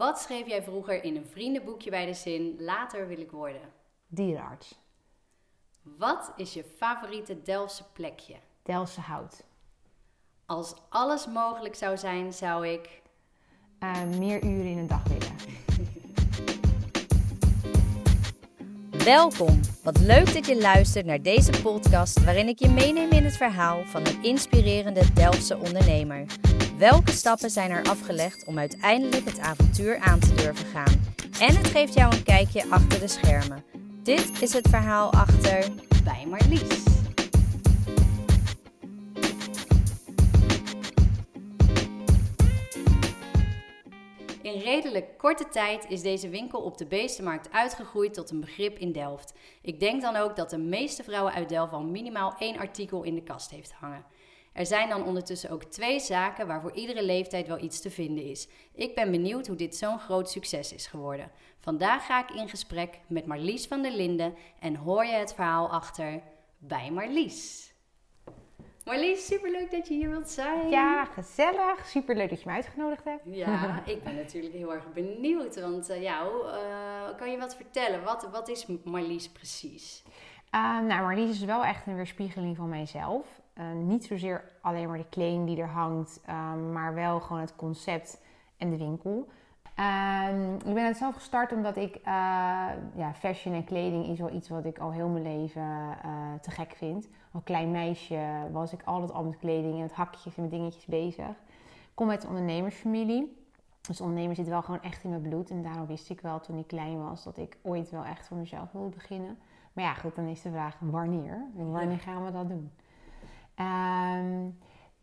Wat schreef jij vroeger in een vriendenboekje bij de zin later wil ik worden? Dierenarts. Wat is je favoriete Delftse plekje? Delftse hout. Als alles mogelijk zou zijn, zou ik. Uh, meer uren in een dag willen. Welkom. Wat leuk dat je luistert naar deze podcast waarin ik je meeneem in het verhaal van een inspirerende Delftse ondernemer. Welke stappen zijn er afgelegd om uiteindelijk het avontuur aan te durven gaan? En het geeft jou een kijkje achter de schermen. Dit is het verhaal achter Bij Marlies. In redelijk korte tijd is deze winkel op de Beestenmarkt uitgegroeid tot een begrip in Delft. Ik denk dan ook dat de meeste vrouwen uit Delft al minimaal één artikel in de kast heeft hangen. Er zijn dan ondertussen ook twee zaken waar voor iedere leeftijd wel iets te vinden is. Ik ben benieuwd hoe dit zo'n groot succes is geworden. Vandaag ga ik in gesprek met Marlies van der Linden en hoor je het verhaal achter bij Marlies. Marlies, superleuk dat je hier wilt zijn. Ja, gezellig. Superleuk dat je me uitgenodigd hebt. Ja, ik ben natuurlijk heel erg benieuwd. Want uh, ja, uh, kan je wat vertellen? Wat, wat is Marlies precies? Uh, nou, Marlies is wel echt een weerspiegeling van mijzelf. Niet zozeer alleen maar de kleding die er hangt, maar wel gewoon het concept en de winkel. Ehm, ik ben het zelf gestart omdat ik, uh, ja, fashion en kleding is wel iets wat ik al heel mijn leven uh, te gek vind. Als klein meisje was ik altijd al met kleding en met hakjes en met dingetjes bezig. Ik kom uit een ondernemersfamilie. Dus ondernemer zit wel gewoon echt in mijn bloed. En daarom wist ik wel toen ik klein was dat ik ooit wel echt voor mezelf wilde beginnen. Maar ja, goed, dan is de vraag wanneer? Wanneer gaan we dat doen? Um,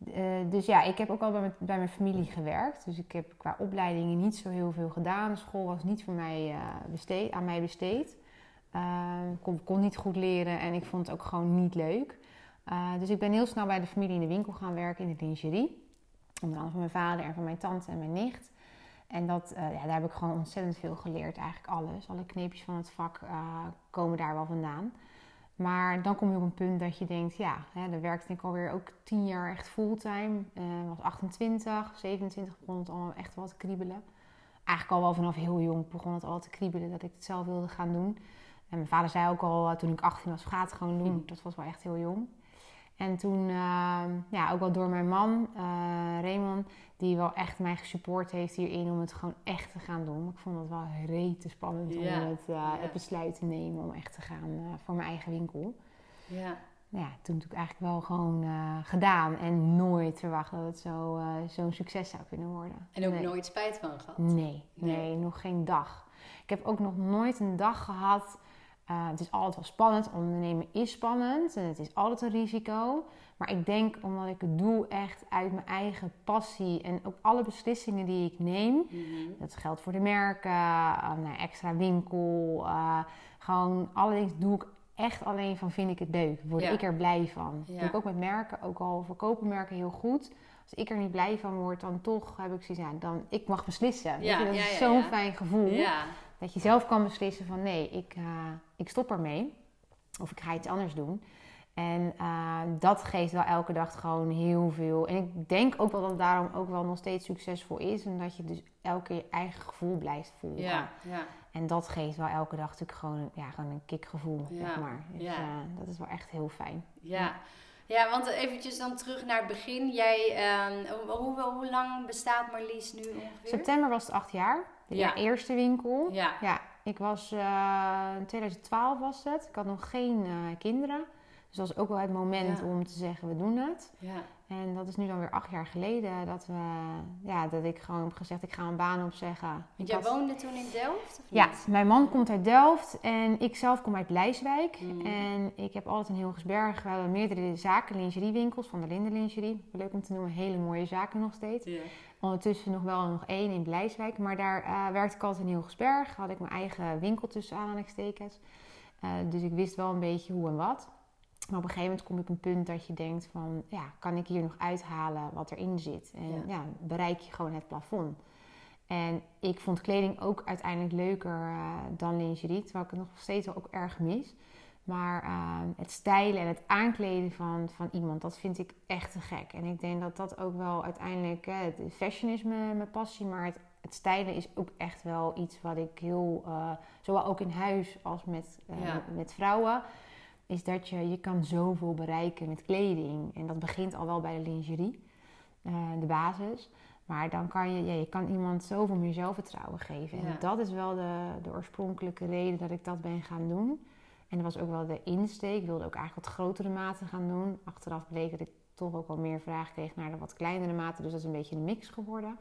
uh, dus ja, ik heb ook al bij mijn, familie gewerkt. Dus ik heb qua opleidingen niet zo heel veel gedaan. school was niet voor mij, uh, besteed, aan mij besteed. Ik kon, kon, niet goed leren en ik vond het ook gewoon niet leuk. dus ik ben heel snel bij de familie in de winkel gaan werken in de lingerie. Onder andere van mijn vader en van mijn tante en mijn nicht. En dat, ja, daar heb ik gewoon ontzettend veel geleerd. Eigenlijk alles. Alle kneepjes van het vak komen daar wel vandaan. Maar dan kom je op een punt dat je denkt, ja, hè, dan werkte ik alweer ook tien jaar echt fulltime. Uh, was 28, 27 begon het allemaal echt wel te kriebelen. Eigenlijk al wel vanaf heel jong begon het al te kriebelen dat ik het zelf wilde gaan doen. En mijn vader zei ook al toen ik 18 was, ga het gewoon doen. Dat was wel echt heel jong. En toen, uh, ja, ook wel door mijn man, uh, Raymond, die wel echt mij gesupport heeft hierin om het gewoon echt te gaan doen. Ik vond het wel rete spannend om het, uh, het, besluit te nemen om echt te gaan uh, voor mijn eigen winkel. Ja. Ja, toen heb ik eigenlijk wel gewoon gedaan en nooit verwacht dat het zo, zo'n succes zou kunnen worden. En ook nee. nooit spijt van gehad? Nee, nee, nee, nog geen dag. Ik heb ook nog nooit een dag gehad uh, het is altijd wel spannend. Ondernemen is spannend en het is altijd een risico. Maar ik denk omdat ik het doe echt uit mijn eigen passie en ook alle beslissingen die ik neem. Mm -hmm. Dat geldt voor de merken, uh, extra winkel. Uh, gewoon alle dingen doe ik echt alleen van vind ik het leuk. Word ja. ik er blij van. Ja. Doe ik ook met merken, ook al verkopen merken heel goed. Als ik er niet blij van word, dan toch heb ik zoiets, ja, dan ik mag beslissen. Ja, dat is zo'n fijn gevoel. Dat je zelf kan beslissen van nee, ik, uh, ik stop ermee. Of ik ga iets anders doen. En uh, dat geeft wel elke dag gewoon heel veel. En ik denk ook wel dat het daarom ook wel nog steeds succesvol is. Omdat je dus elke keer je eigen gevoel blijft voelen. Ja, ja. En dat geeft wel elke dag natuurlijk gewoon, ja, gewoon een kickgevoel, ja, zeg maar. Dus, ja. Uh, dat is wel echt heel fijn. Ja. Ja, want eventjes dan terug naar het begin. Jij, uh, hoe, hoe, lang bestaat Marlies nu ongeveer? September was het acht jaar. De ja. eerste winkel. Ja. ja ik was, uh, in 2012 was het. Ik had nog geen uh, kinderen. Dus dat was ook wel het moment ja. om te zeggen, we doen het. Ja. En dat is nu dan weer acht jaar geleden dat, we, ja, dat ik gewoon heb gezegd, ik ga een baan opzeggen. Want jij woonde toen in Delft? Of ja, niet? mijn man komt uit Delft en ik zelf kom uit Blijswijk. Mm. En ik heb altijd in Hilgersberg, we hebben meerdere zaken, lingeriewinkels, van de Linde Lingerie. Leuk om te noemen, hele mooie zaken nog steeds. Yeah. Ondertussen nog wel nog één in Blijswijk. Maar daar uh, werkte ik altijd in Hilgersberg. Had ik mijn eigen winkel tussen aanhalingstekens. Uh, dus ik wist wel een beetje hoe en wat. Maar op een gegeven moment kom je op een punt dat je denkt van... Ja, kan ik hier nog uithalen wat erin zit? En ja, ja bereik je gewoon het plafond. En ik vond kleding ook uiteindelijk leuker uh, dan lingerie. Terwijl ik het nog steeds wel ook erg mis. Maar uh, het stijlen en het aankleden van, van iemand, dat vind ik echt te gek. En ik denk dat dat ook wel uiteindelijk, uh, fashion is mijn, mijn passie, maar het het stijlen is ook echt wel iets wat ik heel, uh, zowel ook in huis als met, uh, met vrouwen, is dat je, je kan zoveel bereiken met kleding. En dat begint al wel bij de lingerie, de basis. Maar dan kan je, ja, je kan iemand zoveel meer zelfvertrouwen geven. En dat is wel de, de oorspronkelijke reden dat ik dat ben gaan doen. En dat was ook wel de insteek. Ik wilde ook eigenlijk wat grotere maten gaan doen. Achteraf bleek dat ik toch ook wel meer vraag kreeg naar de wat kleinere maten. Dus dat is een beetje een mix geworden.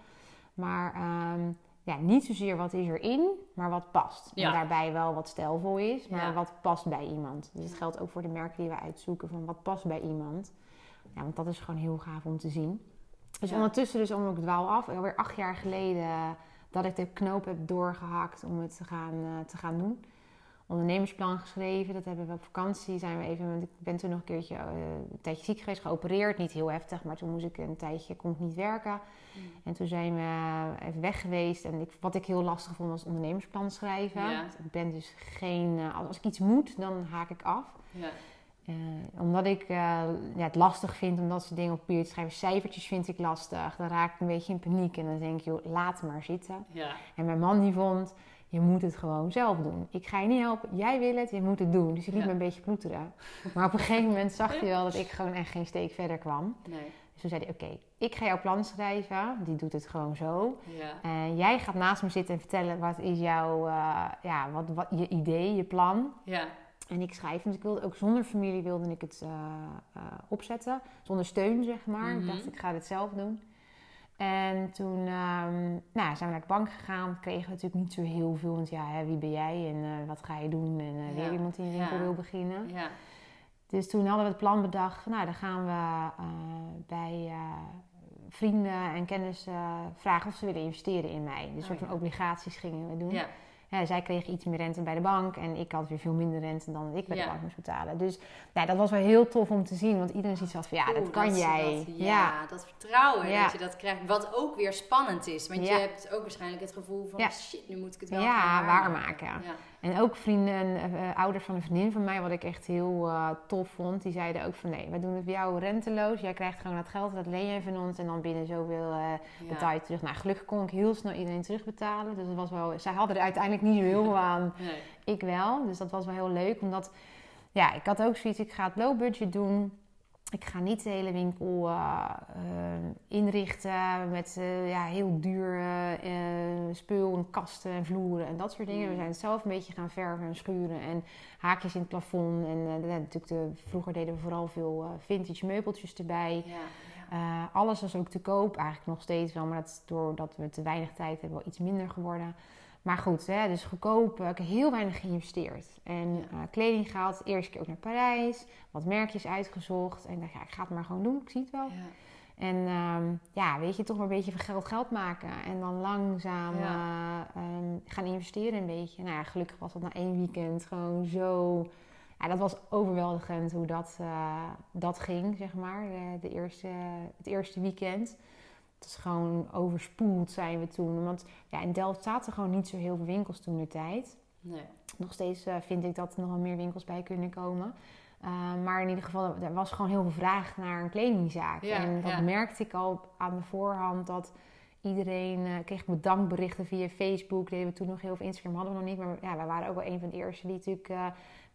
Maar um, ja, niet zozeer wat is erin, maar wat past. En daarbij wel wat stijlvol is, maar wat past bij iemand. Dus het geldt ook voor de merken die we uitzoeken van wat past bij iemand. Ja, want dat is gewoon heel gaaf om te zien. Dus ondertussen, dus om ik dwaal af, alweer acht jaar geleden dat ik de knoop heb doorgehakt om het te gaan, uh, te gaan doen ondernemersplan geschreven. Dat hebben we op vakantie. Zijn we even, ik ben toen nog een keertje uh, een tijdje ziek geweest, geopereerd. Niet heel heftig, maar toen moest ik een tijdje kon ik niet werken. Mm. En toen zijn we even weg geweest. En ik, wat ik heel lastig vond was ondernemersplan schrijven. Ik ben dus geen. Uh, als ik iets moet, dan haak ik af. Ja. Uh, omdat ik ja, het lastig vind om dat soort dingen op papier te schrijven. Cijfertjes vind ik lastig. Dan raak ik een beetje in paniek. En dan denk ik, joh, laat maar zitten. Ja. En mijn man die vond je moet het gewoon zelf doen. Ik ga je niet helpen, jij wil het, je moet het doen. Dus je liet me een beetje ploeteren. Maar op een gegeven moment zag hij wel dat ik gewoon echt geen steek verder kwam. Nee. Dus toen zei hij, oké, ik ga jouw plan schrijven. Die doet het gewoon zo. Ja. En jij gaat naast me zitten en vertellen wat is jouw, uh, ja, wat, wat, je idee, je plan. Ja. En ik schrijf, dus ik wilde ook zonder familie wilde ik het uh, uh, opzetten. Zonder steun, zeg maar. Ik dacht, mhm. ik ga dit zelf doen. En toen um, nou, zijn we naar de bank gegaan. Kregen we natuurlijk niet zo heel veel. Want ja, hè, wie ben jij en uh, wat ga je doen? En uh, weer iemand die in winkel ja. wil beginnen. Ja. Dus toen hadden we het plan bedacht. Nou, dan gaan we uh, bij vrienden en kennissen vragen of ze willen investeren in mij. Dus een oh, soort van obligaties gingen we doen. Ja zij kregen iets meer rente bij de bank en ik had weer veel minder rente dan ik bij de bank moest betalen. Dus nou, dat was wel heel tof om te zien, want iedereen ziet van ja, dat kan jij. Dat, ja, dat vertrouwen dat je dat krijgt, wat ook weer spannend is. Want je hebt ook waarschijnlijk het gevoel van shit, nu moet ik het wel ja, waarmaken. Ja. En ook vrienden en uh, ouders van een vriendin van mij, wat ik echt heel uh, tof vond, die zeiden ook van nee, wij doen het bij jou renteloos. Jij krijgt gewoon dat geld, dat leen je van ons en dan binnen zoveel uh, betaal je terug. Nou, gelukkig kon ik heel snel iedereen terugbetalen. Dus dat was wel, zij hadden er uiteindelijk niet zo heel veel aan. Nee. Ik wel, dus dat was wel heel leuk, omdat ja, ik had ook zoiets, ik ga het low budget doen ik ga niet de hele winkel uh, uh, inrichten met uh, ja, heel duur spul en kasten en vloeren en dat soort dingen. We mm. zijn het zelf een beetje gaan verven en schuren en haakjes in het plafond. En natuurlijk de, vroeger deden we vooral veel vintage meubeltjes erbij. Ja, ja. alles was ook te koop, eigenlijk nog steeds wel, maar dat doordat we te weinig tijd hebben wel iets minder geworden. Maar goed, hè, dus goedkoop. Ik heb heel weinig geïnvesteerd. En uh, kleding gehaald. De eerste keer ook naar Parijs. Wat merkjes uitgezocht. En ik dacht, ja, ik ga het maar gewoon doen. Ik zie het wel. Ja. En um, ja, weet je, toch maar een beetje van geld geld maken. En dan langzaam ja. uh, um, gaan investeren een beetje. Nou ja, gelukkig was dat na één weekend gewoon zo... Ja, dat was overweldigend hoe dat, uh, dat ging, zeg maar. De, de eerste, het eerste weekend. Het is gewoon overspoeld zijn we toen. Want ja, in Delft zaten gewoon niet zo heel veel winkels toen de tijd. Nee. Nog steeds uh, vind ik dat er nog wel meer winkels bij kunnen komen. Uh, maar in ieder geval, er was gewoon heel veel vraag naar een kledingzaak. en dat merkte ik al aan de voorhand dat iedereen uh, kreeg bedankberichten via Facebook. Deden we toen nog heel veel Instagram hadden we nog niet. Maar ja, wij waren ook wel een van de eerste die natuurlijk uh,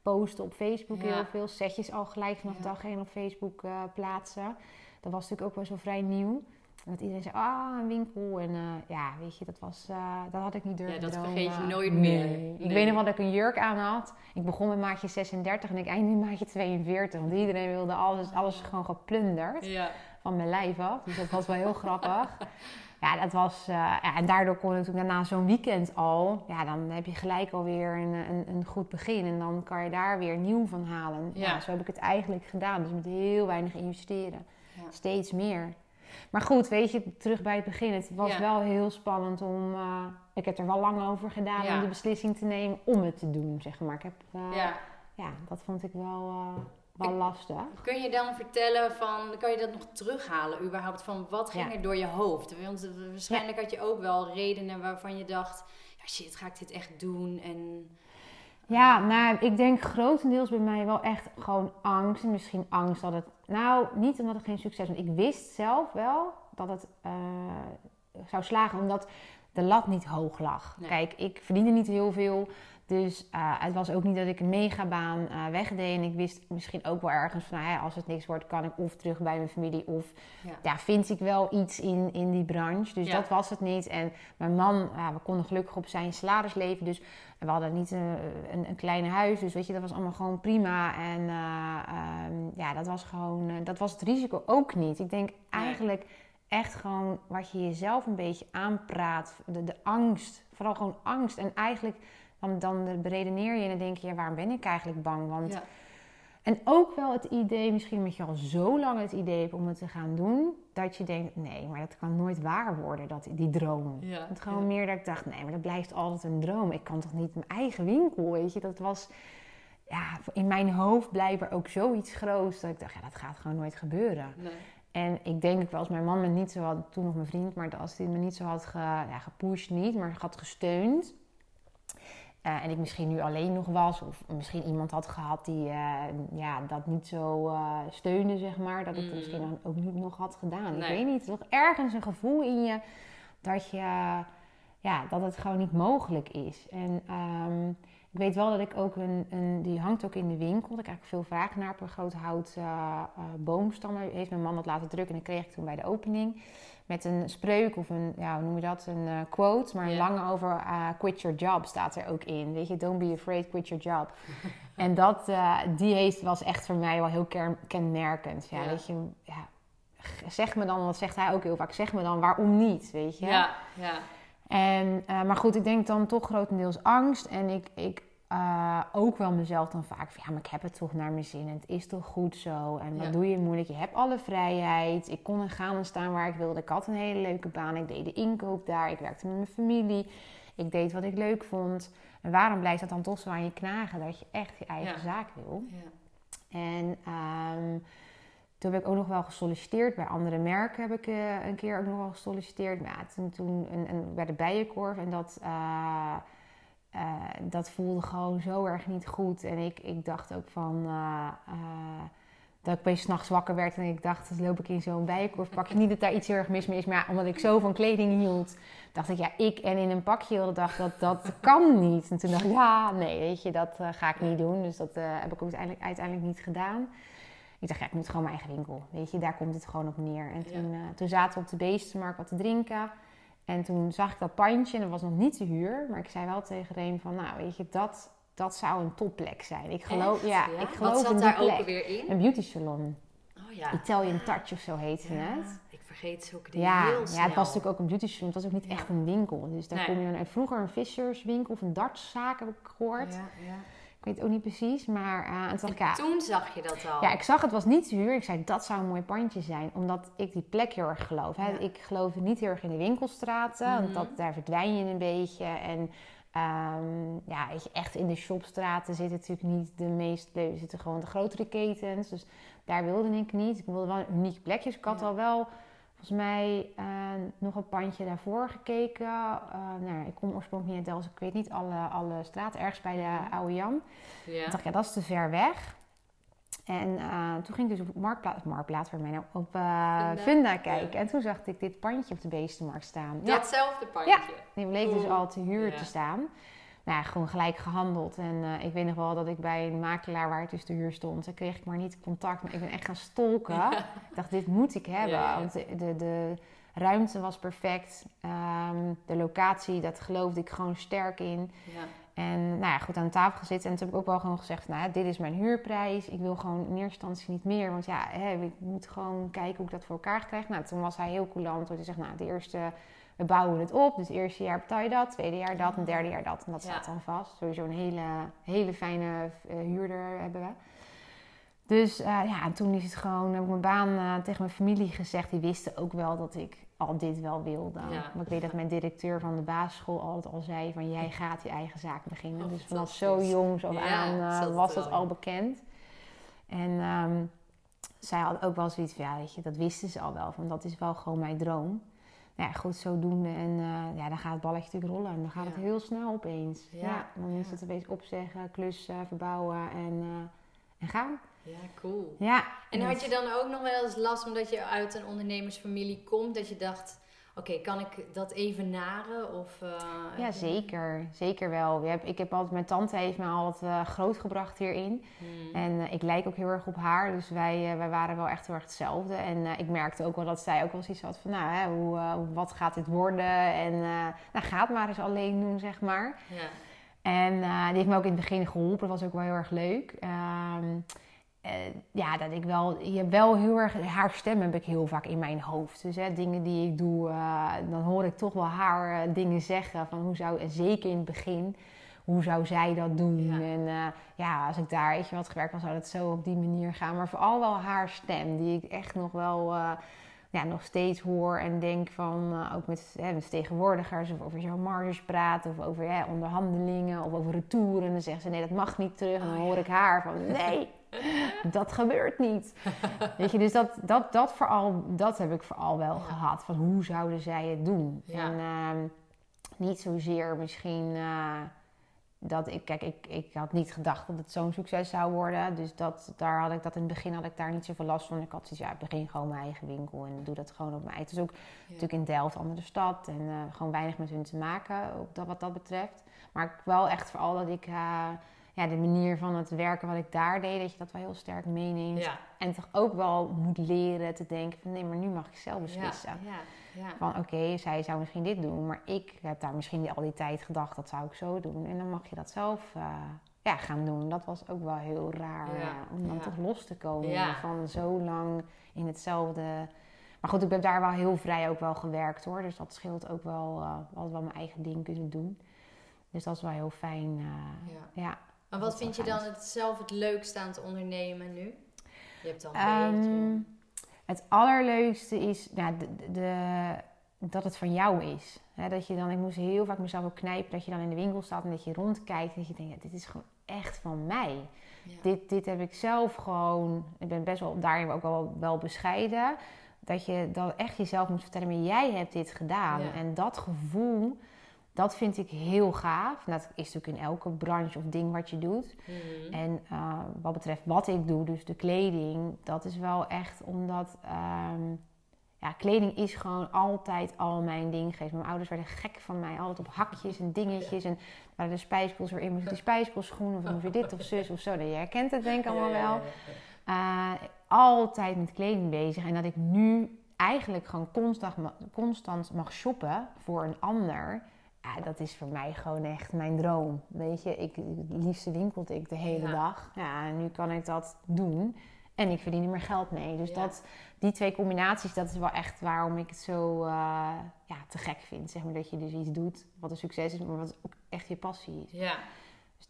posten op Facebook heel veel. Setjes al gelijk vanaf dag één op Facebook plaatsen. Dat was natuurlijk ook wel zo vrij nieuw. Dat iedereen zei, ah, een winkel. En uh, ja, weet je, dat was, uh, dat had ik niet durven Ja, dat vergeet je nooit meer. Nee. Ik weet nog wel dat ik een jurk aan had. Ik begon met maatje 36 en ik eindigde met maatje 42. Want iedereen wilde alles, alles gewoon geplunderd ja. van mijn lijf af. Dus dat was wel heel grappig. Ja, dat was, uh, ja, en daardoor kon ik natuurlijk na zo'n weekend al, ja, dan heb je gelijk alweer een, een, een goed begin. En dan kan je daar weer nieuw van halen. Ja. ja zo heb ik het eigenlijk gedaan. Dus met heel weinig investeren. Ja. Steeds meer. Maar goed, weet je, terug bij het begin. Het was wel heel spannend om. Uh, ik heb er wel lang over gedaan om de beslissing te nemen om het te doen, zeg maar. Ik heb, uh, ja. ja, dat vond ik wel, uh, wel lastig. Kun je dan vertellen van, kan je dat nog terughalen überhaupt? Van wat ging er door je hoofd? Want waarschijnlijk had je ook wel redenen waarvan je dacht, ja shit, ga ik dit echt doen? En ja, nou, ik denk grotendeels bij mij wel echt gewoon angst. En misschien angst dat het... Nou, niet omdat het geen succes was. Ik wist zelf wel dat het uh, zou slagen. Omdat de lat niet hoog lag. Nee. Kijk, ik verdiende niet heel veel. Dus eh, het was ook niet dat ik een megabaan eh wegdeed. En ik wist misschien ook wel ergens van, nou ja, als het niks wordt, kan ik of terug bij mijn familie. Of Ja. ja, vind ik wel iets in, in die branche. Dus Ja. dat was het niet. En mijn man, we konden gelukkig op zijn salaris leven. Dus we hadden niet een, een, een klein huis. Dus weet je, dat was allemaal gewoon prima. En eh, ehm, ja, dat was gewoon, eh, dat was het risico ook niet. Ik denk eigenlijk echt gewoon wat je jezelf een beetje aanpraat. De, de angst, vooral gewoon angst. En eigenlijk dan, dan beredeneer je en dan denk je, ja, waarom ben ik eigenlijk bang? Want Ja. En ook wel het idee, misschien omdat je al zo lang het idee hebt om het te gaan doen, dat je denkt, nee, maar dat kan nooit waar worden, dat, die droom. Ja, Het gewoon ja. meer dat ik dacht, nee, maar dat blijft altijd een droom. Ik kan toch niet mijn eigen winkel, weet je. Dat was, ja, in mijn hoofd blijft er ook zoiets groots, dat ik dacht, ja, dat gaat gewoon nooit gebeuren. Nee. En ik denk ook wel, als mijn man me niet zo had, toen nog mijn vriend, maar als hij me niet zo had ge, ja, gepusht, niet, maar had gesteund. Eh, en ik misschien nu alleen nog was, of misschien iemand had gehad die eh, ja, dat niet zo eh, steunde, zeg maar, dat ik het Mm. misschien dan ook niet nog had gedaan. Ik weet niet, toch ergens een gevoel in je dat, je, ja, dat het gewoon niet mogelijk is. En ehm, ik weet wel dat ik ook een, een, die hangt ook in de winkel. Krijg ik veel vragen naar op een groot hout boomstam. Heeft mijn man dat laten drukken en dat kreeg ik toen bij de opening. Met een spreuk of een, ja, hoe noem je dat, een eh, quote. Maar een Ja. lange over eh, quit your job staat er ook in. Weet je, don't be afraid, quit your job. en dat, eh, die heeft, was echt voor mij wel heel ken- kenmerkend. Ja, weet je, ja, zeg me dan, wat zegt hij ook heel vaak, zeg me dan waarom niet, weet je. Ja, ja. En, maar goed, ik denk dan toch grotendeels angst. En ik, ik eh, ook wel mezelf dan vaak van... ja, maar ik heb het toch naar mijn zin. En het is toch goed zo. En wat Ja. doe je moeilijk? Je hebt alle vrijheid. Ik kon gaan en staan waar ik wilde. Ik had een hele leuke baan. Ik deed de inkoop daar. Ik werkte met mijn familie. Ik deed wat ik leuk vond. En waarom blijft dat dan toch zo aan je knagen... dat je echt je eigen Ja. zaak wil? ja. En ehm, toen heb ik ook nog wel gesolliciteerd. Bij andere merken heb ik eh, een keer ook nog wel gesolliciteerd. Maar ja, toen, toen een, een, bij de Bijenkorf. En dat, eh, eh, dat voelde gewoon zo erg niet goed. En ik, ik dacht ook van... eh, eh, dat ik opeens s'nachts wakker werd en ik dacht, dan loop ik in zo'n bijenkorf pakje. Niet dat daar iets heel erg mis mee is, maar ja, omdat ik zo van kleding hield, dacht ik, ja, ik en in een pakje heel de dag, dat, dat kan niet. En toen dacht ik, ja, nee, weet je, dat ga ik niet doen. Dus dat heb ik ook uiteindelijk, uiteindelijk niet gedaan. Ik dacht, ja, ik moet gewoon mijn eigen winkel. Weet je, daar komt het gewoon op neer. En toen, toen zaten we op de beestenmarkt wat te drinken. En toen zag ik dat pandje en dat was nog niet te huur. Maar ik zei wel tegen Reem van, nou, weet je, dat, dat zou een topplek zijn. Ik geloof, ja, ik geloof Wat zat in die daar plek. ook weer in? Een beauty salon. Oh ja. Italian Touch of zo heette Ja, het. Ik vergeet zulke dingen Ja, heel ja, snel. het was natuurlijk ook een beauty salon. Het was ook niet Ja. echt een winkel. Dus daar Nee. kom je dan uit. Vroeger een visserswinkel of een dartszaak heb ik gehoord. Ja, ja. Ik weet het ook niet precies. Maar eh, en toen ik, ja, Toen zag je dat al. ja, ik zag het was niet huur. Ik zei, dat zou een mooi pandje zijn. Omdat ik die plek heel erg geloof. Hè. Ja. Ik geloof niet heel erg in de winkelstraten. Mhm. Want dat, daar verdwijn je een beetje. En ehm, ja, echt in de shopstraten zitten natuurlijk niet de meest leuke. zitten gewoon de grotere ketens. Dus daar wilde ik niet. Ik wilde wel een uniek plekje. Dus ik had Ja. al wel... Volgens mij eh, nog een pandje daarvoor gekeken. Eh, nou, ik kom oorspronkelijk niet uit Delft. Ik weet niet alle, alle straten. Ergens bij de Oude Jan. Ja. Ik dacht, ja, dat is te ver weg. En eh, toen ging ik dus op Marktplaats, Marktplaats waar mij nou, op Funda. Funda kijken. En toen zag ik dit pandje op de beestenmarkt staan. Ja, Datzelfde pandje. Ja. die bleek dus al te huur te staan. Nou ja, gewoon gelijk gehandeld. En eh, ik weet nog wel dat ik bij een makelaar waar het dus te huur stond, dan kreeg ik maar niet contact. Maar ik ben echt gaan stolken. Ik dacht, dit moet ik hebben. Ja. Want de, de, de ruimte was perfect. Ehm, de locatie, dat geloofde ik gewoon sterk in. En nou ja, goed aan tafel gezeten. En toen heb ik ook wel gewoon gezegd: Nou, ja, dit is mijn huurprijs. Ik wil gewoon in eerste instantie niet meer. Want ja, hè, ik moet gewoon kijken hoe ik dat voor elkaar krijg. Nou, toen was hij heel coulant. Toen hij zegt: Nou, de eerste, we bouwen het op. Dus het eerste jaar betaal je dat. Tweede jaar dat. En derde jaar dat. En dat Ja. staat dan vast. Sowieso een hele, hele fijne eh, huurder hebben we. Dus eh, ja, en toen is het gewoon, heb ik mijn baan eh, tegen mijn familie gezegd. Die wisten ook wel dat ik al dit wel wilde. Ja. Maar ik weet dat mijn directeur van de basisschool altijd al zei van jij gaat je eigen zaak beginnen. Oh, dus vanaf zo fantastisch. jong af aan eh, was het in. al bekend. En ehm, zij had ook wel zoiets van ja, weet je, dat wisten ze al wel. Van dat is wel gewoon mijn droom. Nou ja, goed, zodoende. En eh, ja, dan gaat het balletje natuurlijk rollen. En dan gaat Ja. het heel snel opeens. Ja, Ja, dan is het opeens opzeggen, klussen, verbouwen en, eh, en gaan. Ja, cool. Ja. En had je dan ook nog wel eens last omdat je uit een ondernemersfamilie komt, dat je dacht, oké, kan ik dat even naren? Of, eh, Ja, zeker. Zeker wel. Ik heb altijd, mijn tante heeft me altijd eh, grootgebracht hierin. Hmm. En eh, ik lijk ook heel erg op haar. Dus wij, wij waren wel echt heel erg hetzelfde. En ik merkte ook wel dat zij ook wel zoiets had van... Nou, hè, hoe, wat gaat dit worden? En nou, ga het maar eens alleen doen, zeg maar. Ja. En die heeft me ook in het begin geholpen. Dat was ook wel heel erg leuk. Ehm, eh, ja, dat ik wel... Je wel heel erg... Haar stem heb ik heel vaak in mijn hoofd. Dus hè, dingen die ik doe... eh, dan hoor ik toch wel haar eh, dingen zeggen. Van hoe zou... En zeker in het begin... Hoe zou zij dat doen? Ja. En ja, als ik daar weet je wat gewerkt was, zou het zo op die manier gaan. Maar vooral wel haar stem, die ik echt nog wel... ja, nog steeds hoor en denk van, ook met, hè, met vertegenwoordigers of over zo'n marges praten of over hè, onderhandelingen of over retouren. En dan zeggen ze nee, dat mag niet terug. En dan Oh, hoor ik haar van nee, dat gebeurt niet. Weet je, dus dat, dat, dat, vooral, dat heb ik vooral wel Ja. gehad. Van hoe zouden zij het doen? Ja. En ehm, niet zozeer misschien eh, dat ik, kijk, ik, ik had niet gedacht dat het zo'n succes zou worden. Dus dat, daar had ik dat in het begin had ik daar niet zoveel last van. Ik had zoiets, ja, ik begin gewoon mijn eigen winkel en doe dat gewoon op mij. Het is ook natuurlijk in Delft, andere stad. En eh, gewoon weinig met hun te maken, op dat, wat dat betreft. Maar ik wel echt vooral dat ik eh, ja, de manier van het werken wat ik daar deed, dat je dat wel heel sterk meeneemt. Ja. En toch ook wel moet leren te denken van nee, maar nu mag ik zelf beslissen. Ja. Ja. Van oké, zij zou misschien dit doen, maar ik heb daar misschien al die tijd gedacht, dat zou ik zo doen. En dan mag je dat zelf eh, ja, gaan doen. Dat was ook wel heel raar eh, om dan toch los te komen van zo lang in hetzelfde. Maar goed, ik heb daar wel heel vrij ook wel gewerkt hoor. Dus dat scheelt ook wel, eh altijd wel mijn eigen ding kunnen doen. Dus dat is wel heel fijn. eh, Ja. Maar wat vind je dan het, zelf het leukste aan het ondernemen nu? Je hebt al een Ehm, beetje... het allerleukste is nou, de, de- de- dat het van jou is. Dat je dan, ik moest heel vaak mezelf ook knijpen dat je dan in de winkel staat en dat je rondkijkt en dat je denkt, ja, dit is gewoon echt van mij. Ja. Dit, dit heb ik zelf gewoon, ik ben best wel daarin ook wel, wel bescheiden. Dat je dan echt jezelf moet vertellen, maar jij hebt dit gedaan. Ja. En dat gevoel, dat vind ik heel gaaf. Dat is natuurlijk in elke branche of ding wat je doet. Mhm. En eh, wat betreft wat ik doe, dus de kleding, dat is wel echt omdat. ehm, ja, kleding is gewoon altijd al mijn ding geweest. Mijn ouders werden gek van mij, altijd op hakjes en dingetjes. En waren de spijskools weer in, moest die spijskoolschoenen of moest weer dit of zus of zo. Nou, Je herkent het denk ik allemaal wel. Eh, altijd met kleding bezig. En dat ik nu eigenlijk gewoon constant mag shoppen voor een ander. Ja, dat is voor mij gewoon echt mijn droom. Weet je, ik, het liefste winkelde ik de hele Ja. dag. Ja, en nu kan ik dat doen. En ik verdien er meer geld mee. Dus Ja. dat, die twee combinaties, dat is wel echt waarom ik het zo eh, ja, te gek vind. Zeg maar, dat je dus iets doet wat een succes is, maar wat ook echt je passie is. Ja.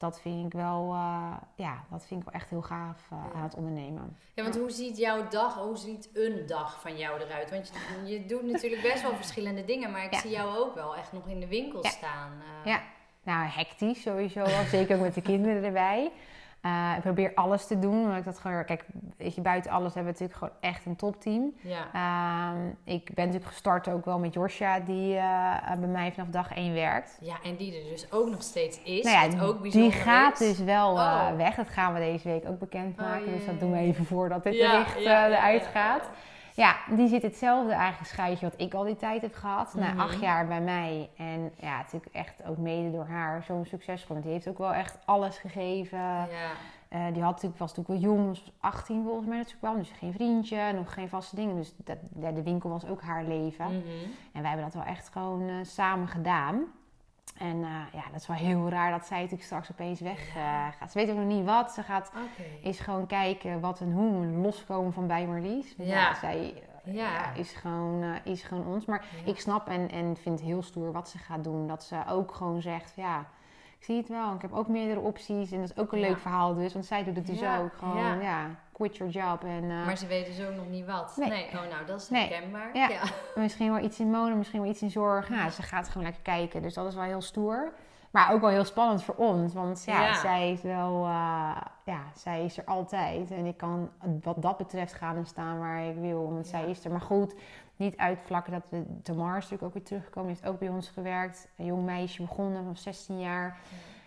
Dat vind ik wel, eh, ja, dat vind ik wel echt heel gaaf eh, Ja. aan het ondernemen. ja, want hoe ziet jouw dag, hoe ziet een dag van jou eruit? Want je, je doet natuurlijk best wel verschillende dingen, maar ik Ja. zie jou ook wel echt nog in de winkel Ja. staan. eh. Ja, nou hectisch sowieso. Zeker ook met de kinderen erbij. Eh, ik probeer alles te doen. Omdat ik dat gewoon, kijk, weet je, buiten alles hebben we natuurlijk gewoon echt een topteam. Ja. Ehm, ik ben natuurlijk gestart ook wel met Josja, die eh, bij mij vanaf dag één werkt. ja, en die er dus ook nog steeds is, nou ja, ook die gaat is. dus wel eh, Oh. weg. Dat gaan we deze week ook bekendmaken. Oh, dus dat doen we even voordat dit bericht eh, eruit gaat. Ja. Die zit hetzelfde eigenlijk schuitje wat ik al die tijd heb gehad. Mhm. Na acht jaar bij mij. En ja, natuurlijk echt ook mede door haar zo'n succes geworden. Die heeft ook wel echt alles gegeven. Ja. Eh, die had natuurlijk, was natuurlijk wel jong, was 18 volgens mij dat ze kwam. Dus geen vriendje, nog geen vaste dingen. Dus dat, de winkel was ook haar leven. Mhm. En wij hebben dat wel echt gewoon eh, samen gedaan. En eh, ja, dat is wel heel raar dat zij natuurlijk straks opeens weg eh, gaat. Ze weet ook nog niet wat. Ze gaat is gewoon kijken wat en hoe loskomen van bij Marlies. Want Ja. Ja. zij eh, Ja. ja, is, gewoon, is gewoon ons. Maar Ja. ik snap en, en vind heel stoer wat ze gaat doen. Dat ze ook gewoon zegt, ja, ik zie het wel. Ik heb ook meerdere opties. En dat is ook een leuk verhaal dus. Want zij doet het dus ook. Gewoon, ja. Ja. quit your job. En eh, Maar ze weten ook nog niet wat. Nee. Nee. Oh, nou, dat is Nee. herkenbaar. Ja. ja. misschien wel iets in mode, misschien wel iets in zorg. Nou, ze gaat gewoon lekker kijken. Dus dat is wel heel stoer. Maar ook wel heel spannend voor ons. Want ja, Ja. zij is wel... eh, ja, zij is er altijd. En ik kan wat dat betreft gaan en staan waar ik wil. Want Ja. zij is er. Maar goed, niet uitvlakken dat we... Tamar is natuurlijk ook weer teruggekomen. Die heeft ook bij ons gewerkt. Een jong meisje begonnen van 16 jaar.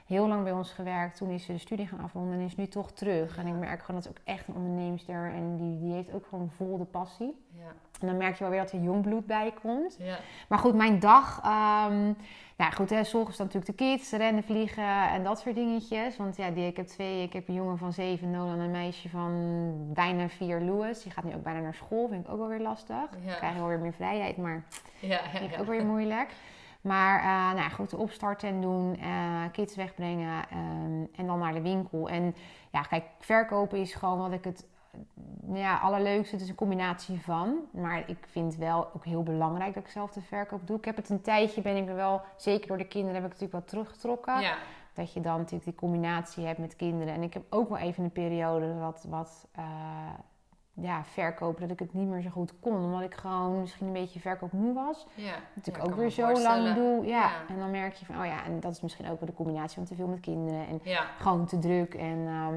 Heel lang bij ons gewerkt. Toen is ze de studie gaan afronden en is nu toch terug. En ik merk gewoon dat ze ook echt een onderneemster en die, die heeft ook gewoon vol de passie. Ja. En dan merk je wel weer dat er jong bloed bij komt. Ja. Maar goed, mijn dag. ehm nou goed, hè, s ochtends dan natuurlijk de kids, rennen, vliegen en dat soort dingetjes. Want ja, die, ik heb twee. Ik heb een jongen van zeven, Nolan, en een meisje van bijna vier, Louis. Die gaat nu ook bijna naar school. Vind ik ook wel weer lastig. Ja. Dan krijg je wel weer meer vrijheid, maar Ja, vind ik ook weer moeilijk. Maar eh, nou ja, goed, opstarten en doen, eh, kids wegbrengen ehm, en dan naar de winkel. En ja, kijk, verkopen is gewoon wat ik het nou ja, allerleukste. Het is een combinatie van. Maar ik vind wel ook heel belangrijk dat ik zelf de verkoop doe. Ik heb het een tijdje, ben ik er wel, zeker door de kinderen, heb ik natuurlijk wel teruggetrokken. Ja. Dat je dan natuurlijk die combinatie hebt met kinderen. En ik heb ook wel even een periode wat, wat eh, ja, verkopen, dat ik het niet meer zo goed kon. Omdat ik gewoon misschien een beetje verkoopmoe was. Ja. Natuurlijk Ja, ik ook weer zo lang doe. Ja. Ja. En dan merk je van, oh ja, en dat is misschien ook wel de combinatie van te veel met kinderen. En Ja. gewoon te druk. En ehm,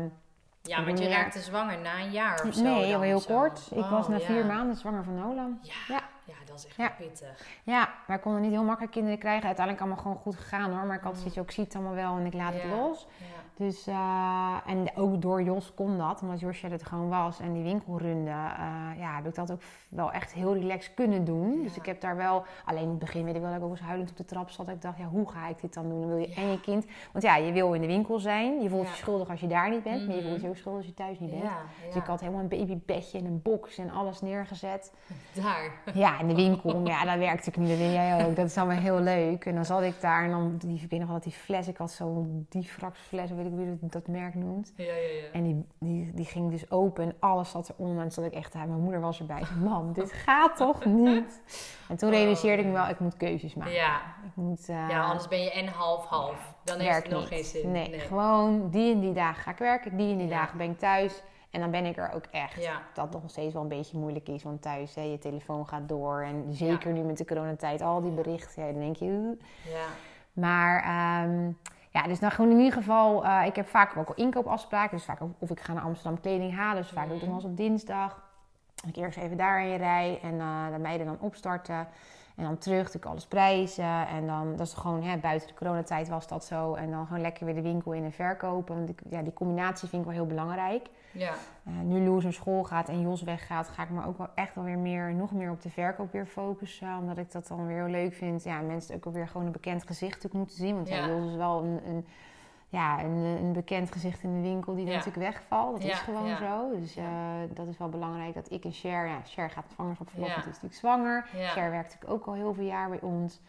ja, want je raakte zwanger na een jaar of zo. nee, dan heel kort. Ik Oh, was na ja. vier maanden zwanger van Nolan. Ja. Ja. dat is echt Ja. pittig. Ja, wij konden niet heel makkelijk kinderen krijgen. Uiteindelijk allemaal gewoon goed gegaan hoor. Maar ik had zoiets, ook zie het allemaal wel en ik laat het los. Ja. Dus, eh, en ook door Jos kon dat, omdat Josje het gewoon was en die winkel runde. eh, ja, heb ik dat ook wel echt heel relaxed kunnen doen. Dus ik heb daar wel, alleen in het begin weet ik wel dat ik ook eens huilend op de trap zat. Ik dacht, ja, hoe ga ik dit dan doen? Dan wil je Ja. en je kind, want ja, je wil in de winkel zijn. Je voelt Ja. je schuldig als je daar niet bent, maar je Mhm. voelt je ook schuldig als je thuis niet bent. Dus ik had helemaal een babybedje en een box en alles neergezet. Daar. Ja, in de winkel. Ja, daar werkte ik niet. Dat jij ook. Dat is allemaal heel leuk. En dan zat ik daar en dan, die, ik weet nog wel dat die fles, ik had zo'n diefraksfles, weet ik hoe je dat merk noemt. Ja, ja, ja. En die, die, die ging dus open en alles zat eronder. En toen zat ik echt. Mijn moeder was erbij. Mam, dit gaat toch niet? En toen Oh, realiseerde ik me wel, ik moet keuzes maken. Ja. Ik moet... eh, ja, anders ben je en half-half. Dan heeft het nog niet. geen zin. Nee, gewoon die en die dagen ga ik werken. Die en die dagen ben ik thuis. En dan ben ik er ook echt. Ja. Dat nog steeds wel een beetje moeilijk is. Want thuis, hè, je telefoon gaat door. En zeker nu met de coronatijd, al die berichten. Ja, dan denk je... Ja. Maar ehm, ja, dus dan gewoon in ieder geval, eh, ik heb vaak ook al inkoopafspraken. Dus vaak of ik ga naar Amsterdam kleding halen. Dus vaak doe ik dat wel eens op dinsdag. Dat ik eerst even daarheen rij en eh de meiden dan opstarten. En dan terug, natuurlijk alles prijzen. En dan, dat is gewoon, hè, buiten de coronatijd was dat zo. En dan gewoon lekker weer de winkel in en verkopen. Want ik, ja, die combinatie vind ik wel heel belangrijk. Ja. Eh, nu Loes naar school gaat en Jos weggaat, ga ik me ook wel echt wel weer meer, nog meer op de verkoop weer focussen. Omdat ik dat dan weer heel leuk vind. Ja, mensen ook weer gewoon een bekend gezicht natuurlijk moeten zien. Want ja. Ja. Jos is wel een, een, ja, een, een bekend gezicht in de winkel die Ja. natuurlijk wegvalt. Dat Ja, is gewoon ja. zo. Dus eh, dat is wel belangrijk dat ik en Cher, ja, Cher gaat zwangerschapsverlof, Ja. want die is natuurlijk zwanger. Cher werkt natuurlijk ook al heel veel jaar bij ons.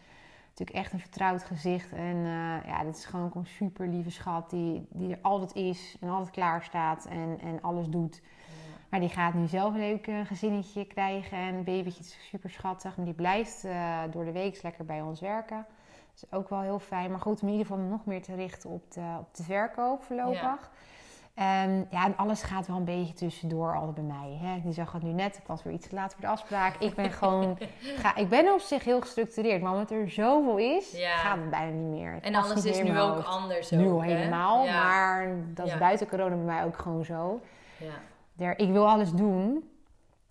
Natuurlijk echt een vertrouwd gezicht. En eh, ja, dit is gewoon een super lieve schat die, die er altijd is en altijd klaar staat en, en alles doet. Maar die gaat nu zelf een leuk eh, gezinnetje krijgen en een babytje is super schattig. Maar die blijft eh, door de week lekker bij ons werken. Dat is ook wel heel fijn. Maar goed, om in ieder geval nog meer te richten op de, op de verkoop voorlopig. En ja, en alles gaat wel een beetje tussendoor altijd bij mij. Hè. Die zag het nu net. Ik was weer iets te laat voor de afspraak. Ik ben gewoon... ga, ik ben op zich heel gestructureerd. Maar omdat er zoveel is, Ja. gaat het bijna niet meer. Het En alles is nu ook anders. Nu ook, al hè? helemaal. Ja. Maar dat is Ja. buiten corona bij mij ook gewoon zo. Ja. Ik wil alles doen.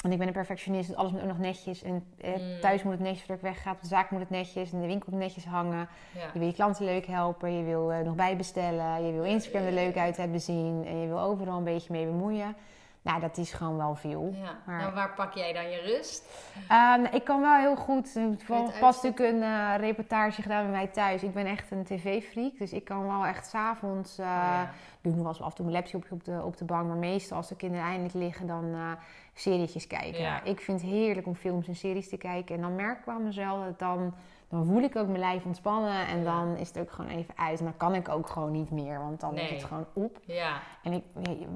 En ik ben een perfectionist, dus alles moet ook nog netjes. En eh, Mm. thuis moet het netjes voordat ik wegga. Op de zaak moet het netjes. In de winkel moet het netjes hangen. Ja. Je wil je klanten leuk helpen. Je wil eh, nog bijbestellen. Je wil Instagram er leuk uit hebben zien. En je wil overal een beetje mee bemoeien. Nou, dat is gewoon wel veel. Ja. Maar- Nou, waar pak jij dan je rust? Ehm, ik kan wel heel goed. Kun je pas natuurlijk een eh, reportage gedaan bij mij thuis. Ik ben echt een tv-freak. Dus ik kan wel echt s'avonds. eh Ja. doe nog wel eens af en toe mijn laptop op de, op de bank. Maar meestal als de kinderen eindelijk liggen, dan eh serietjes kijken. Ja. Ik vind het heerlijk om films en series te kijken. En dan merk ik aan mezelf dat dan... Dan voel ik ook mijn lijf ontspannen. En Ja. dan is het ook gewoon even uit. En dan kan ik ook gewoon niet meer. Want dan is Nee. het gewoon op. Ja. En ik,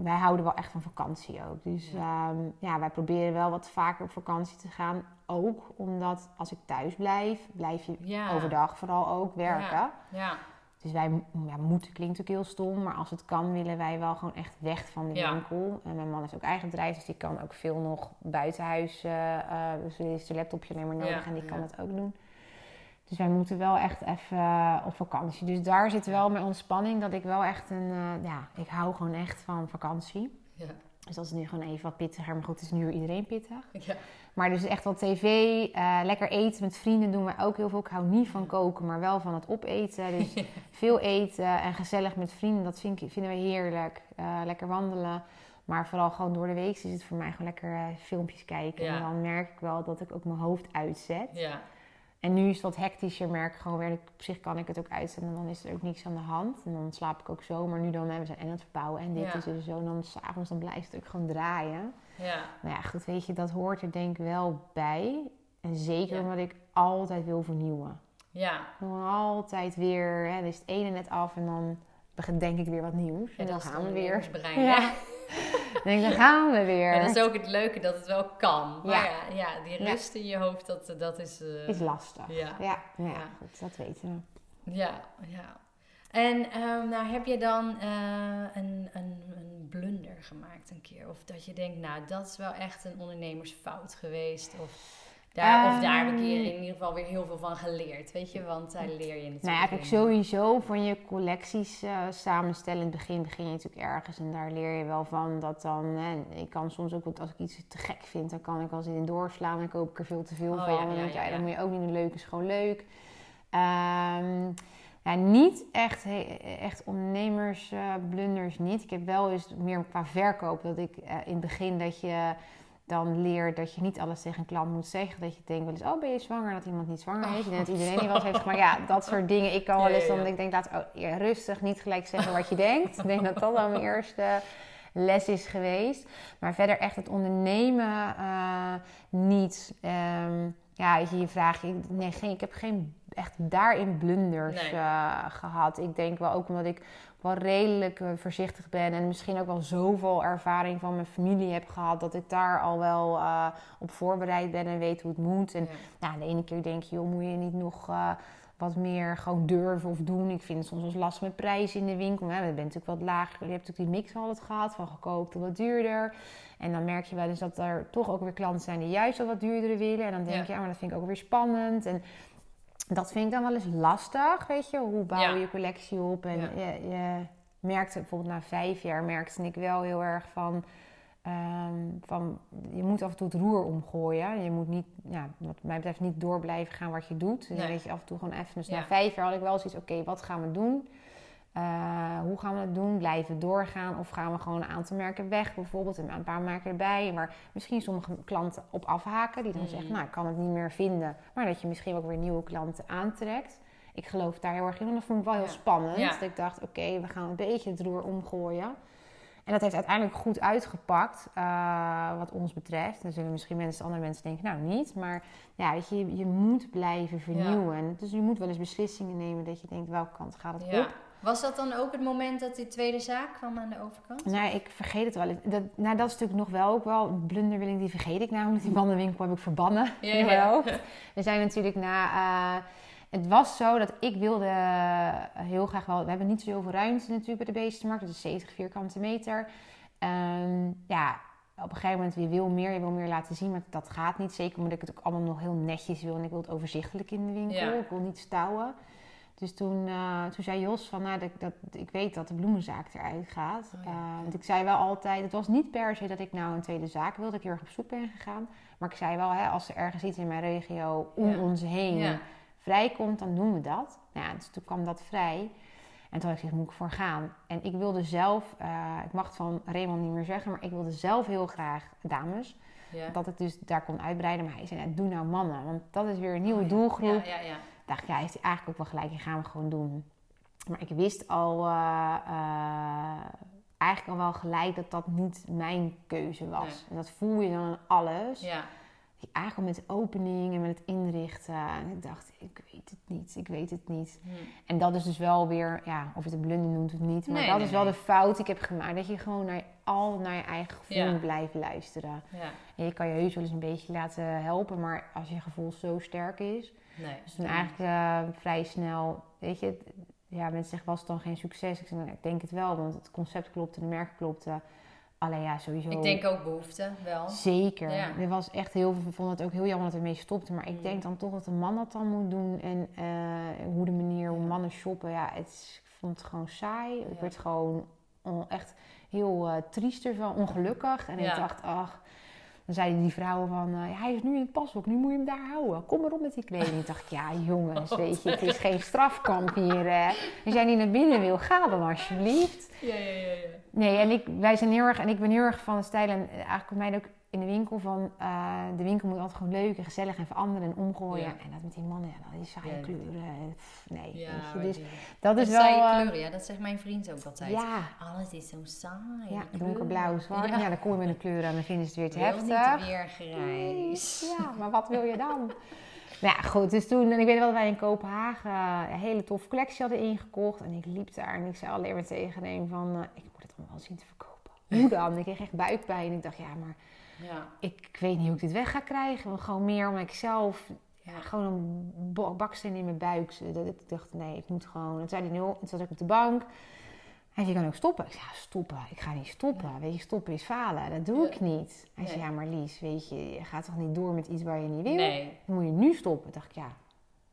wij houden wel echt van vakantie ook. Dus ja. ja, wij proberen wel wat vaker op vakantie te gaan. Ook omdat als ik thuis blijf, blijf je Ja. overdag vooral ook werken. Ja. Dus wij ja, moeten, klinkt ook heel stom, maar als het kan willen wij wel gewoon echt weg van de winkel. En mijn man heeft ook eigen bedrijf, dus die kan ook veel nog buitenhuis. eh, dus die heeft zijn laptopje alleen maar nodig en die kan dat ook doen. Dus wij moeten wel echt even eh, op vakantie. Dus daar zit wel mijn ontspanning dat ik wel echt een... eh, ja, ik hou gewoon echt van vakantie. Ja. Dus dat is nu gewoon even wat pittiger. Maar goed, het is nu iedereen pittig. Ja. Maar dus echt wel tv, uh, lekker eten met vrienden doen we ook heel veel. Ik hou niet van koken, maar wel van het opeten. Dus veel eten en gezellig met vrienden, dat vind ik, vinden we heerlijk. Uh, lekker wandelen. Maar vooral gewoon door de week is het voor mij gewoon lekker uh, filmpjes kijken. Ja. En dan merk ik wel dat ik ook mijn hoofd uitzet. Ja. En nu is het wat hectischer, merk gewoon weer. Op zich kan ik het ook uitzetten en dan is er ook niks aan de hand. En dan slaap ik ook zo. Maar nu dan, we zijn en het verbouwen en dit Ja. is dus zo. En dan s'avonds dan blijft het ook gewoon draaien. Ja. Nou ja, goed, weet je, dat hoort er denk ik wel bij. En zeker Ja. omdat ik altijd wil vernieuwen. Ja. Wil altijd weer, hè, dan is het ene net af en dan denk ik weer wat nieuws. En En dan dat gaan we weer. Ja. denk dan gaan we weer. En dat is ook het leuke dat het wel kan. Maar Ja. ja, ja, die rust in je hoofd, dat, dat is... eh, Is lastig. Ja. Ja, ja, Ja. goed, dat weten we. Ja, ja. En ehm, nou, heb je dan eh, een, een, een blunder gemaakt een keer? Of dat je denkt, nou, dat is wel echt een ondernemersfout geweest. Of daar, of daar heb ik hier Ehm. in ieder geval weer heel veel van geleerd, weet je? Want daar leer je natuurlijk Nou ja, kijk, sowieso van je collecties eh, samenstellen. In het begin begin je natuurlijk ergens en daar leer je wel van dat dan... Ik kan soms ook, als ik iets te gek vind, dan kan ik als in doorslaan en koop ik er veel te veel Oh, van. ja, ja, dan moet je ook niet doen, leuk is gewoon leuk. Ehm, ja, niet echt, echt ondernemersblunders niet. Ik heb wel eens meer qua verkoop dat ik eh, in het begin dat je dan leert dat je niet alles tegen een klant moet zeggen. Dat je denkt wel eens, oh ben je zwanger? Dat iemand niet zwanger is. Denk dat iedereen die wel eens heeft gemaakt. Ja, dat soort dingen. Ik kan wel eens dan ja. ik denk laat oh, ja, rustig, niet gelijk zeggen wat je denkt. Ik denk dat dat dan mijn eerste les is geweest. Maar verder echt het ondernemen eh, niet. Ehm, ja, je, je vraagt, ik, nee, geen, ik heb geen echt daarin blunders Nee. eh, gehad. Ik denk wel ook omdat ik wel redelijk eh, voorzichtig ben en misschien ook wel zoveel ervaring van mijn familie heb gehad dat ik daar al wel eh, op voorbereid ben en weet hoe het moet. En Ja. nou, de ene keer denk je, joh, moet je niet nog eh, wat meer gewoon durven of doen. Ik vind het soms eens lastig met prijzen in de winkel. Hè. We zijn natuurlijk wat lager. Je hebt natuurlijk die mix altijd gehad, van goedkoop tot wat duurder. En dan merk je wel eens dat er toch ook weer klanten zijn die juist wel wat duurder willen. En dan denk Ja. je, ja, maar dat vind ik ook weer spannend. En dat vind ik dan wel eens lastig, weet je. Hoe bouw je Ja. je collectie op? En Ja. je, je merkte bijvoorbeeld na vijf jaar, merkte ik wel heel erg van... ehm, van je moet af en toe het roer omgooien. Je moet niet, ja, wat mij betreft, niet door blijven gaan wat je doet. Nee. dan weet je af en toe gewoon even. Dus Ja. na vijf jaar had ik wel zoiets, oké, wat gaan we doen? Eh, hoe gaan we het doen? Blijven doorgaan? Of gaan we gewoon een aantal merken weg bijvoorbeeld en een paar merken erbij? Maar misschien sommige klanten op afhaken die dan Mhm. zeggen, nou ik kan het niet meer vinden. Maar dat je misschien ook weer nieuwe klanten aantrekt. Ik geloof daar heel erg in. En dat vond ik wel heel spannend. Ja. Dat ik dacht, oké, we gaan een beetje het roer omgooien. En dat heeft uiteindelijk goed uitgepakt, eh, wat ons betreft. Dan zullen misschien mensen, andere mensen denken, nou niet. Maar ja, weet je, je, moet blijven vernieuwen. En Dus je moet wel eens beslissingen nemen dat je denkt, welke kant gaat het op? Was dat dan ook het moment dat die tweede zaak kwam aan de overkant? Nou, ik vergeet het wel eens. Dat, nou, dat is natuurlijk nog wel ook wel een blunderwilling, die vergeet ik namelijk. Die bandenwinkel heb ik verbannen Ja, in mijn ja. hoofd. We zijn natuurlijk na... eh, het was zo dat ik wilde heel graag wel... We hebben niet zoveel ruimte natuurlijk bij de beestenmarkt. Dat is 70 vierkante meter. Ehm, ja, op een gegeven moment, je wil meer, je wil meer laten zien. Maar dat gaat niet. Zeker omdat ik het ook allemaal nog heel netjes wil. En ik wil het overzichtelijk in de winkel. Ja. Ik wil niet stouwen. Dus toen, eh, toen zei Jos van, nou, dat, dat, ik weet dat de bloemenzaak eruit gaat. Oh ja. Eh, want ik zei wel altijd, het was niet per se dat ik nou een tweede zaak wilde. Dat ik heel erg op zoek ben gegaan. Maar ik zei wel, hè, als er ergens iets in mijn regio om Ja. ons heen Ja. vrijkomt, dan doen we dat. Nou ja, dus toen kwam dat vrij. En toen had ik gezegd, moet ik voor gaan. En ik wilde zelf, eh, ik mag het van Raymond niet meer zeggen, maar ik wilde zelf heel graag dames. Dat ik dus daar kon uitbreiden. Maar hij zei, nou, doe nou mannen. Want dat is weer een nieuwe Oh ja. doelgroep Ja, ja, ja. dacht ik, ja, heeft hij eigenlijk ook wel gelijk, die gaan we gewoon doen. Maar ik wist al, eh, eh, eigenlijk al wel gelijk dat dat niet mijn keuze was. Nee. En dat voel je dan aan alles. ja. Eigenlijk met de opening en met het inrichten. En ik dacht, ik weet het niet, ik weet het niet. Hm. En dat is dus wel weer, ja, of je het een blunder noemt of niet. Maar Nee, dat nee, is wel nee. de fout die ik heb gemaakt. Dat je gewoon naar, al naar je eigen gevoel Ja. blijven luisteren. ja. En je kan je heus wel eens een beetje laten helpen. Maar als je gevoel zo sterk is, Nee. dus toen eigenlijk eh, vrij snel, weet je, ja, mensen zeggen, was het dan geen succes? Ik zeg, nou, ik denk het wel, want het concept klopte, de merk klopte. Alleen ja, sowieso. Ik denk ook behoefte, wel. Zeker. Ja. Er was echt heel veel, ik vond het ook heel jammer dat we ermee stopten. Maar ik Mm. denk dan toch dat een man dat dan moet doen. En eh, hoe de manier, hoe mannen shoppen, ja, het ik vond het gewoon saai. Ik werd gewoon on- echt heel eh, triest ervan, ongelukkig. En ik dacht, ach... Dan zeiden die vrouwen van, eh, hij is nu in het pasok, nu moet je hem daar houden. Kom maar op met die kleding. Ik dacht, ja jongens, weet je, het is geen strafkamp hier. hè. Als jij niet naar binnen wil, ga dan alsjeblieft. Ja, ja, ja. ja. Nee, en ik, wij zijn heel erg, en ik ben heel erg van de stijl. En eigenlijk bij mij ook in de winkel van, eh, de winkel moet altijd gewoon leuk en gezellig en veranderen en omgooien. Ja. En dat met die mannen, ja, die saaie Ja, kleuren. eh, pff, nee, Ja, dus dat is wel... saaie eh, kleuren, ja, dat zegt mijn vriend ook altijd. ja, Alles is zo saai. ja, donkerblauw, zwart. Ja. dan kom je met een kleur aan en dan vinden ze het weer te heftig. niet weer grijs. Ja, maar wat wil je dan? Nou ja, goed. Dus toen, en ik weet wel dat wij in Kopenhagen een hele toffe collectie hadden ingekocht. En ik liep daar en ik zei alleen maar tegen een van, ik moet het allemaal zien te verkopen. Hoe dan? Ik kreeg echt buikpijn. En ik dacht, ja, maar Ja. ik, ik weet niet hoe ik dit weg ga krijgen. Gewoon meer omdat ik zelf ja, gewoon een baksteen in mijn buik. Dat ik dacht, nee, ik moet gewoon. Toen zei hij, nul. Toen zat ik op de bank. Hij zei, je kan ook stoppen. Ik zei, ja, stoppen. Ik ga niet stoppen. Weet je, stoppen is falen. Dat doe ik niet. Hij zei, ja, maar Lies, weet je, je gaat toch niet door met iets waar je niet wil? Nee. Dan moet je nu stoppen. Toen dacht ik, ja.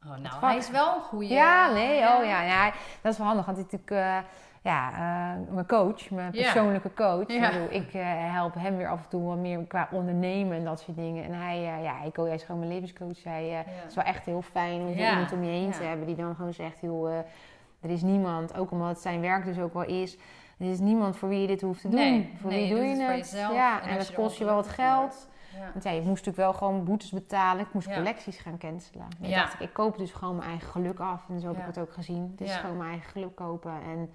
Oh, nou, hij is wel een goede. Ja, nee, oh ja. ja dat is wel handig. Want hij natuurlijk, eh, ja, eh, mijn coach, mijn persoonlijke coach. Ja. Ik, bedoel, ik eh, help hem weer af en toe wat meer qua ondernemen en dat soort dingen. En hij, eh, ja, hij, hij is gewoon mijn levenscoach. Hij Ja. het is wel echt heel fijn om Ja. iemand om je heen te hebben die dan gewoon zegt, joh, er is niemand, ook omdat het zijn werk dus ook wel is, er is niemand voor wie je dit hoeft te doen. Nee, voor nee, wie je doe je het. Ja, En en, dat kost je wel wat geld. Want ja, je moest natuurlijk wel gewoon boetes betalen. Ik moest collecties gaan cancelen. En Ja. dacht ik, ik koop dus gewoon mijn eigen geluk af. En zo heb ik het ook gezien. Het is gewoon mijn eigen geluk kopen. En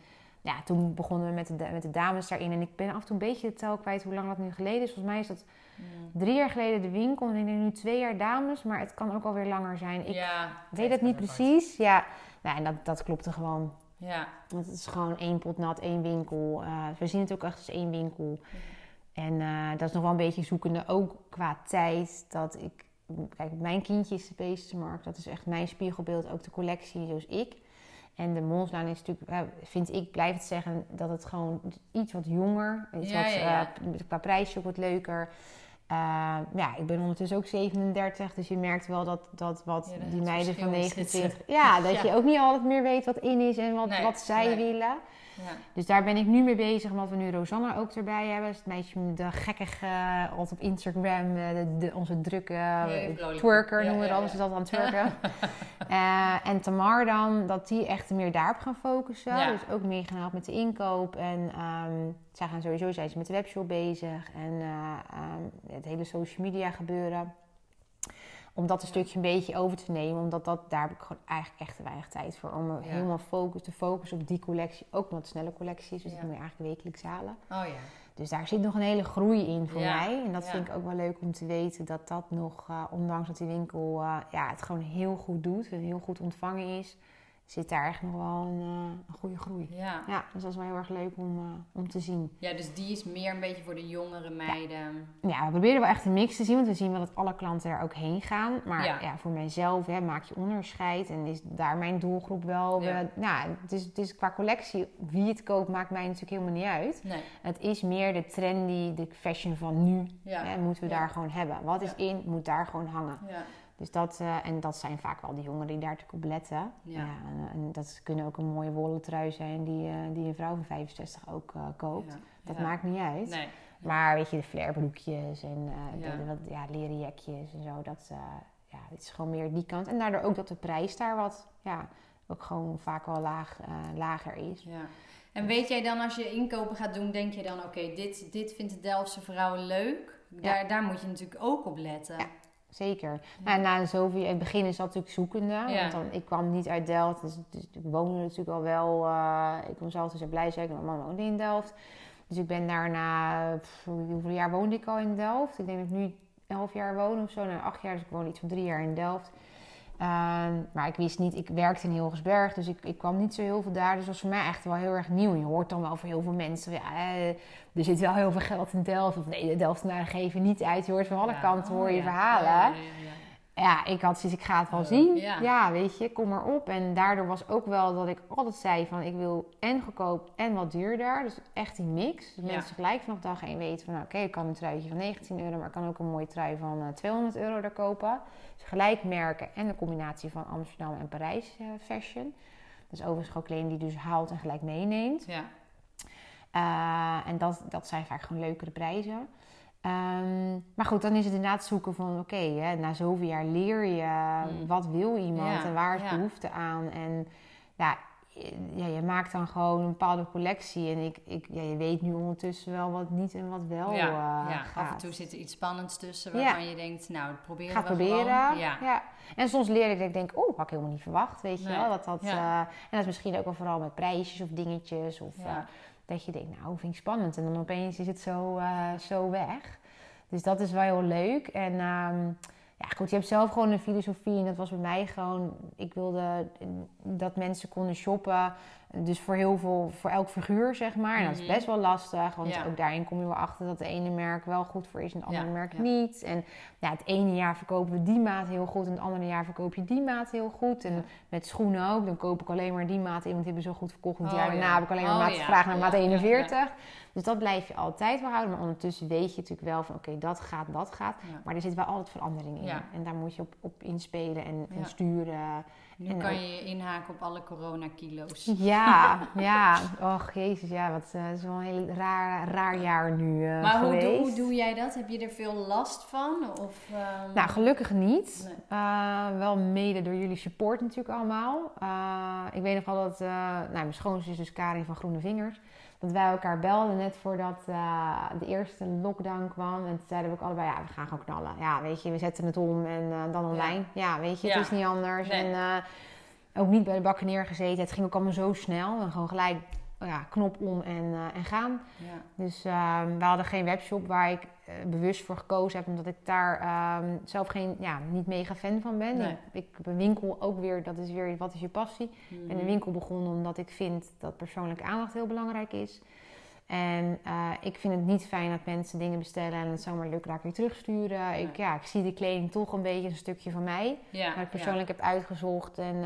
ja, toen begonnen we met de, met de dames daarin. En ik ben af en toe een beetje de tel kwijt hoe lang dat nu geleden is. Volgens mij is dat Mm. drie jaar geleden de winkel. En ik denk nu twee jaar dames. Maar het kan ook alweer langer zijn. Ik ja, weet het niet precies. Ja, nou, en dat, dat klopte gewoon. Ja, Want het is gewoon één pot nat, één winkel. Eh, we zien het ook echt als één winkel. En eh, dat is nog wel een beetje zoekende, ook qua tijd. Dat ik, kijk, mijn kindje is de beestenmarkt. Dat is echt mijn spiegelbeeld, ook de collectie zoals ik. En de Monslijn is natuurlijk, vind ik, blijf het zeggen, dat het gewoon iets wat jonger. Iets Ja, wat, ja, eh, qua prijsje ook wat leuker. Eh, ja, ik ben ondertussen ook 37, dus je merkt wel dat, dat wat Ja, dat die meiden van verschil is 29... het. Ja, dat Ja. je ook niet altijd meer weet wat in is en wat, Nee, wat zij nee. willen. Dus daar ben ik nu mee bezig, omdat we nu Rosanna ook erbij hebben. Dus het meisje met de gekkige, eh, altijd op Instagram, eh, de, de- onze drukke eh, twerker noemen we dat, ja. dus dat aan het twerken. Eh, en Tamar dan, dat die echt meer daarop gaan focussen. Dus ook meer gaan helpen met de inkoop. En ehm, zij gaan sowieso, zijn ze met de webshop bezig. En eh, ehm, het hele social media gebeuren. Om dat een stukje een beetje over te nemen. Omdat dat, daar heb ik gewoon eigenlijk echt te weinig tijd voor. Om helemaal focus, te focussen op die collectie. Ook omdat het snelle collectie is. Dus die moet je eigenlijk wekelijks halen. Oh ja. Dus daar zit nog een hele groei in voor mij. En dat vind ik ook wel leuk om te weten. Dat dat nog, eh, ondanks dat die winkel eh, ja, het gewoon heel goed doet. En heel goed ontvangen is. Zit daar echt nog wel een, eh, een goede groei. Ja. Ja, dus dat is wel heel erg leuk om, eh, om te zien. ja, dus die is meer een beetje voor de jongere meiden. Ja, we proberen wel echt een mix te zien. Want we zien wel dat alle klanten er ook heen gaan. Maar Ja. ja. voor mijzelf hè, maak je onderscheid. En is daar mijn doelgroep wel... Ja. nou, het is, het is qua collectie, wie het koopt, maakt mij natuurlijk helemaal niet uit. Nee. Het is meer de trendy, de fashion van nu. Ja. Hè, moeten we daar gewoon hebben. Wat is in, moet daar gewoon hangen. Ja. Dus dat, eh, en dat zijn vaak wel de jongeren die daar natuurlijk op letten. Ja. en, en dat kunnen ook een mooie wollen trui zijn die, eh, die een vrouw van 65 ook eh, koopt. Ja. Dat Ja. maakt niet uit. Nee. Maar weet je, de flairbroekjes en Ja. de, de wat, ja, leren jekjes en zo. Dat ja, het is gewoon meer die kant. En daardoor ook dat de prijs daar wat, ja, ook gewoon vaak wel laag, lager is. Ja. En weet jij dan als je inkopen gaat doen, denk je dan, oké, dit, dit vindt de Delftse vrouwen leuk. Daar, daar moet je natuurlijk ook op letten. Zeker. Nou, na zoveel, in het begin is dat natuurlijk zoekende. Ja. Want dan, ik kwam niet uit Delft. Dus, dus ik woonde natuurlijk al wel. eh, ik kom zelf dus uit Blijswijk. Mijn man woonde in Delft. Dus ik ben daarna... pff, hoeveel jaar woonde ik al in Delft? Ik denk dat ik nu elf jaar woon of zo. Na acht jaar. Dus ik woonde iets van drie jaar in Delft. Ehm, maar ik wist niet... Ik werkte in Hilgersberg. Dus ik, ik kwam niet zo heel veel daar. Dus dat was voor mij echt wel heel erg nieuw. Je hoort dan wel voor heel veel mensen... Ja, eh, er zit wel heel veel geld in Delft. Of nee, de Delftenaren geven niet uit. Je hoort van alle Ja. kanten hoor Oh, je ja. verhalen. Ja, ja, ik had zoiets, ik ga het wel Ja. zien. Ja. Ja. weet je, kom maar op. En daardoor was ook wel dat ik altijd zei van, ik wil en goedkoop en wat duurder. Dus echt die mix. Dus Ja. mensen gelijk vanaf dag één weten van, nou, oké, ik kan een truitje van 19 euro, maar ik kan ook een mooie trui van eh, 200 euro daar kopen. Dus gelijk merken en de combinatie van Amsterdam en Parijs eh, fashion. Is overigens gewoon kleding die dus haalt en gelijk meeneemt. Ja. Eh, en dat, dat zijn vaak gewoon leukere prijzen. Ehm, maar goed, dan is het inderdaad zoeken van oké, na zoveel jaar leer je Mm. wat wil iemand Ja, en waar is ja. behoefte aan. En ja, ja, je maakt dan gewoon een bepaalde collectie. En ik, ik, ja, je weet nu ondertussen wel wat niet en wat wel ja, eh, ja. gaat. af en toe zit er iets spannends tussen Ja. waarvan je denkt, nou, dat proberen Ga we proberen. gewoon. Ja. Ja. En soms leer ik dat ik denk, oh, had ik helemaal niet verwacht, weet je Nee. wel. Dat dat, eh, en dat is misschien ook wel vooral met prijsjes of dingetjes. Of Ja. Dat je denkt, nou, vind ik spannend. En dan opeens is het zo, eh, zo weg. Dus dat is wel heel leuk. En ehm, ja, goed, je hebt zelf gewoon een filosofie. En dat was bij mij gewoon, ik wilde dat mensen konden shoppen. Dus voor heel veel, voor elk figuur, zeg maar. En dat is Mhm. best wel lastig. Want Ja. ook daarin kom je wel achter dat het ene merk wel goed voor is en het andere Ja, merk ja. niet. En ja, het ene jaar verkopen we die maat heel goed en het andere jaar verkoop je die maat heel goed. En met schoenen ook, dan koop ik alleen maar die maat in, want die hebben zo goed verkocht. En het Oh, jaar daarna heb ik alleen maar Oh, maat ja. gevraagd naar maat ja, ja. 41. Dus dat blijf je altijd wel houden. Maar ondertussen weet je natuurlijk wel van oké, dat gaat, dat gaat. Maar er zit wel altijd verandering in. En daar moet je op, op inspelen en, sturen. Nu En kan je je inhaken op alle coronakilo's. Ja, ja. Och, jezus, ja. Wat, eh, is wel een heel raar, raar jaar nu eh, maar hoe doe, hoe doe jij dat? Heb je er veel last van? Of, ehm, Nou, gelukkig niet. Nee. Eh, wel mede door jullie support natuurlijk allemaal. Ik weet nog wel dat nou, mijn schoonzus, dus Karin van Groene Vingers, dat wij elkaar belden net voordat eh, de eerste lockdown kwam. En toen zeiden we ook allebei, ja, we gaan gewoon knallen. Ja, weet je, we zetten het om en eh, dan online. Ja, weet je, Ja. het is niet anders. Nee. En eh, ook niet bij de bakken neergezeten. Het ging ook allemaal zo snel. En gewoon gelijk ja, knop om en, eh, en gaan. ja. Dus ehm, we hadden geen webshop waar ik eh, bewust voor gekozen heb, omdat ik daar ehm, zelf geen, ja, niet mega fan van ben. Nee. Ik, ik heb een winkel ook weer, dat is weer, wat is je passie? Ik ben een winkel begonnen omdat ik vind dat persoonlijke aandacht heel belangrijk is. En eh, ik vind het niet fijn dat mensen dingen bestellen en het zomaar lukraak weer terugsturen. Ik, ja, ik zie de kleding toch een beetje een stukje van mij. Ja, Wat ik persoonlijk heb uitgezocht. En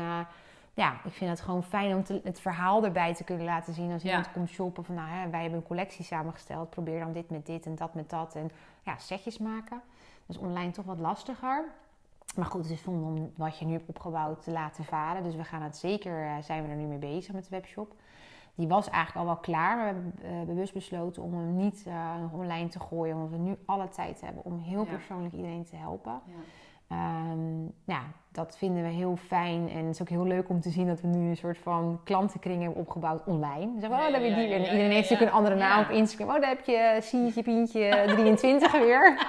ja, ik vind het gewoon fijn om te- het verhaal erbij te kunnen laten zien. Als Ja. iemand komt shoppen van, nou hè, wij hebben een collectie samengesteld. Probeer dan dit met dit en dat met dat. En ja, setjes maken. Dat is online toch wat lastiger. Maar goed, het is om wat je nu hebt opgebouwd te laten varen. Dus we gaan het zeker, eh, zijn we er nu mee bezig met de webshop. Die was eigenlijk al wel klaar. We hebben eh, bewust besloten om hem niet nog online te gooien. Omdat we nu alle tijd hebben om heel Ja. persoonlijk iedereen te helpen. Ja. Ehm, ja, dat vinden we heel fijn. En het is ook heel leuk om te zien dat we nu een soort van klantenkring hebben opgebouwd online. Dan zeggen we, oh, daar heb je ja, die weer. En iedereen heeft natuurlijk een andere naam op Instagram. Oh, daar heb je Sientje Pientje 23 weer.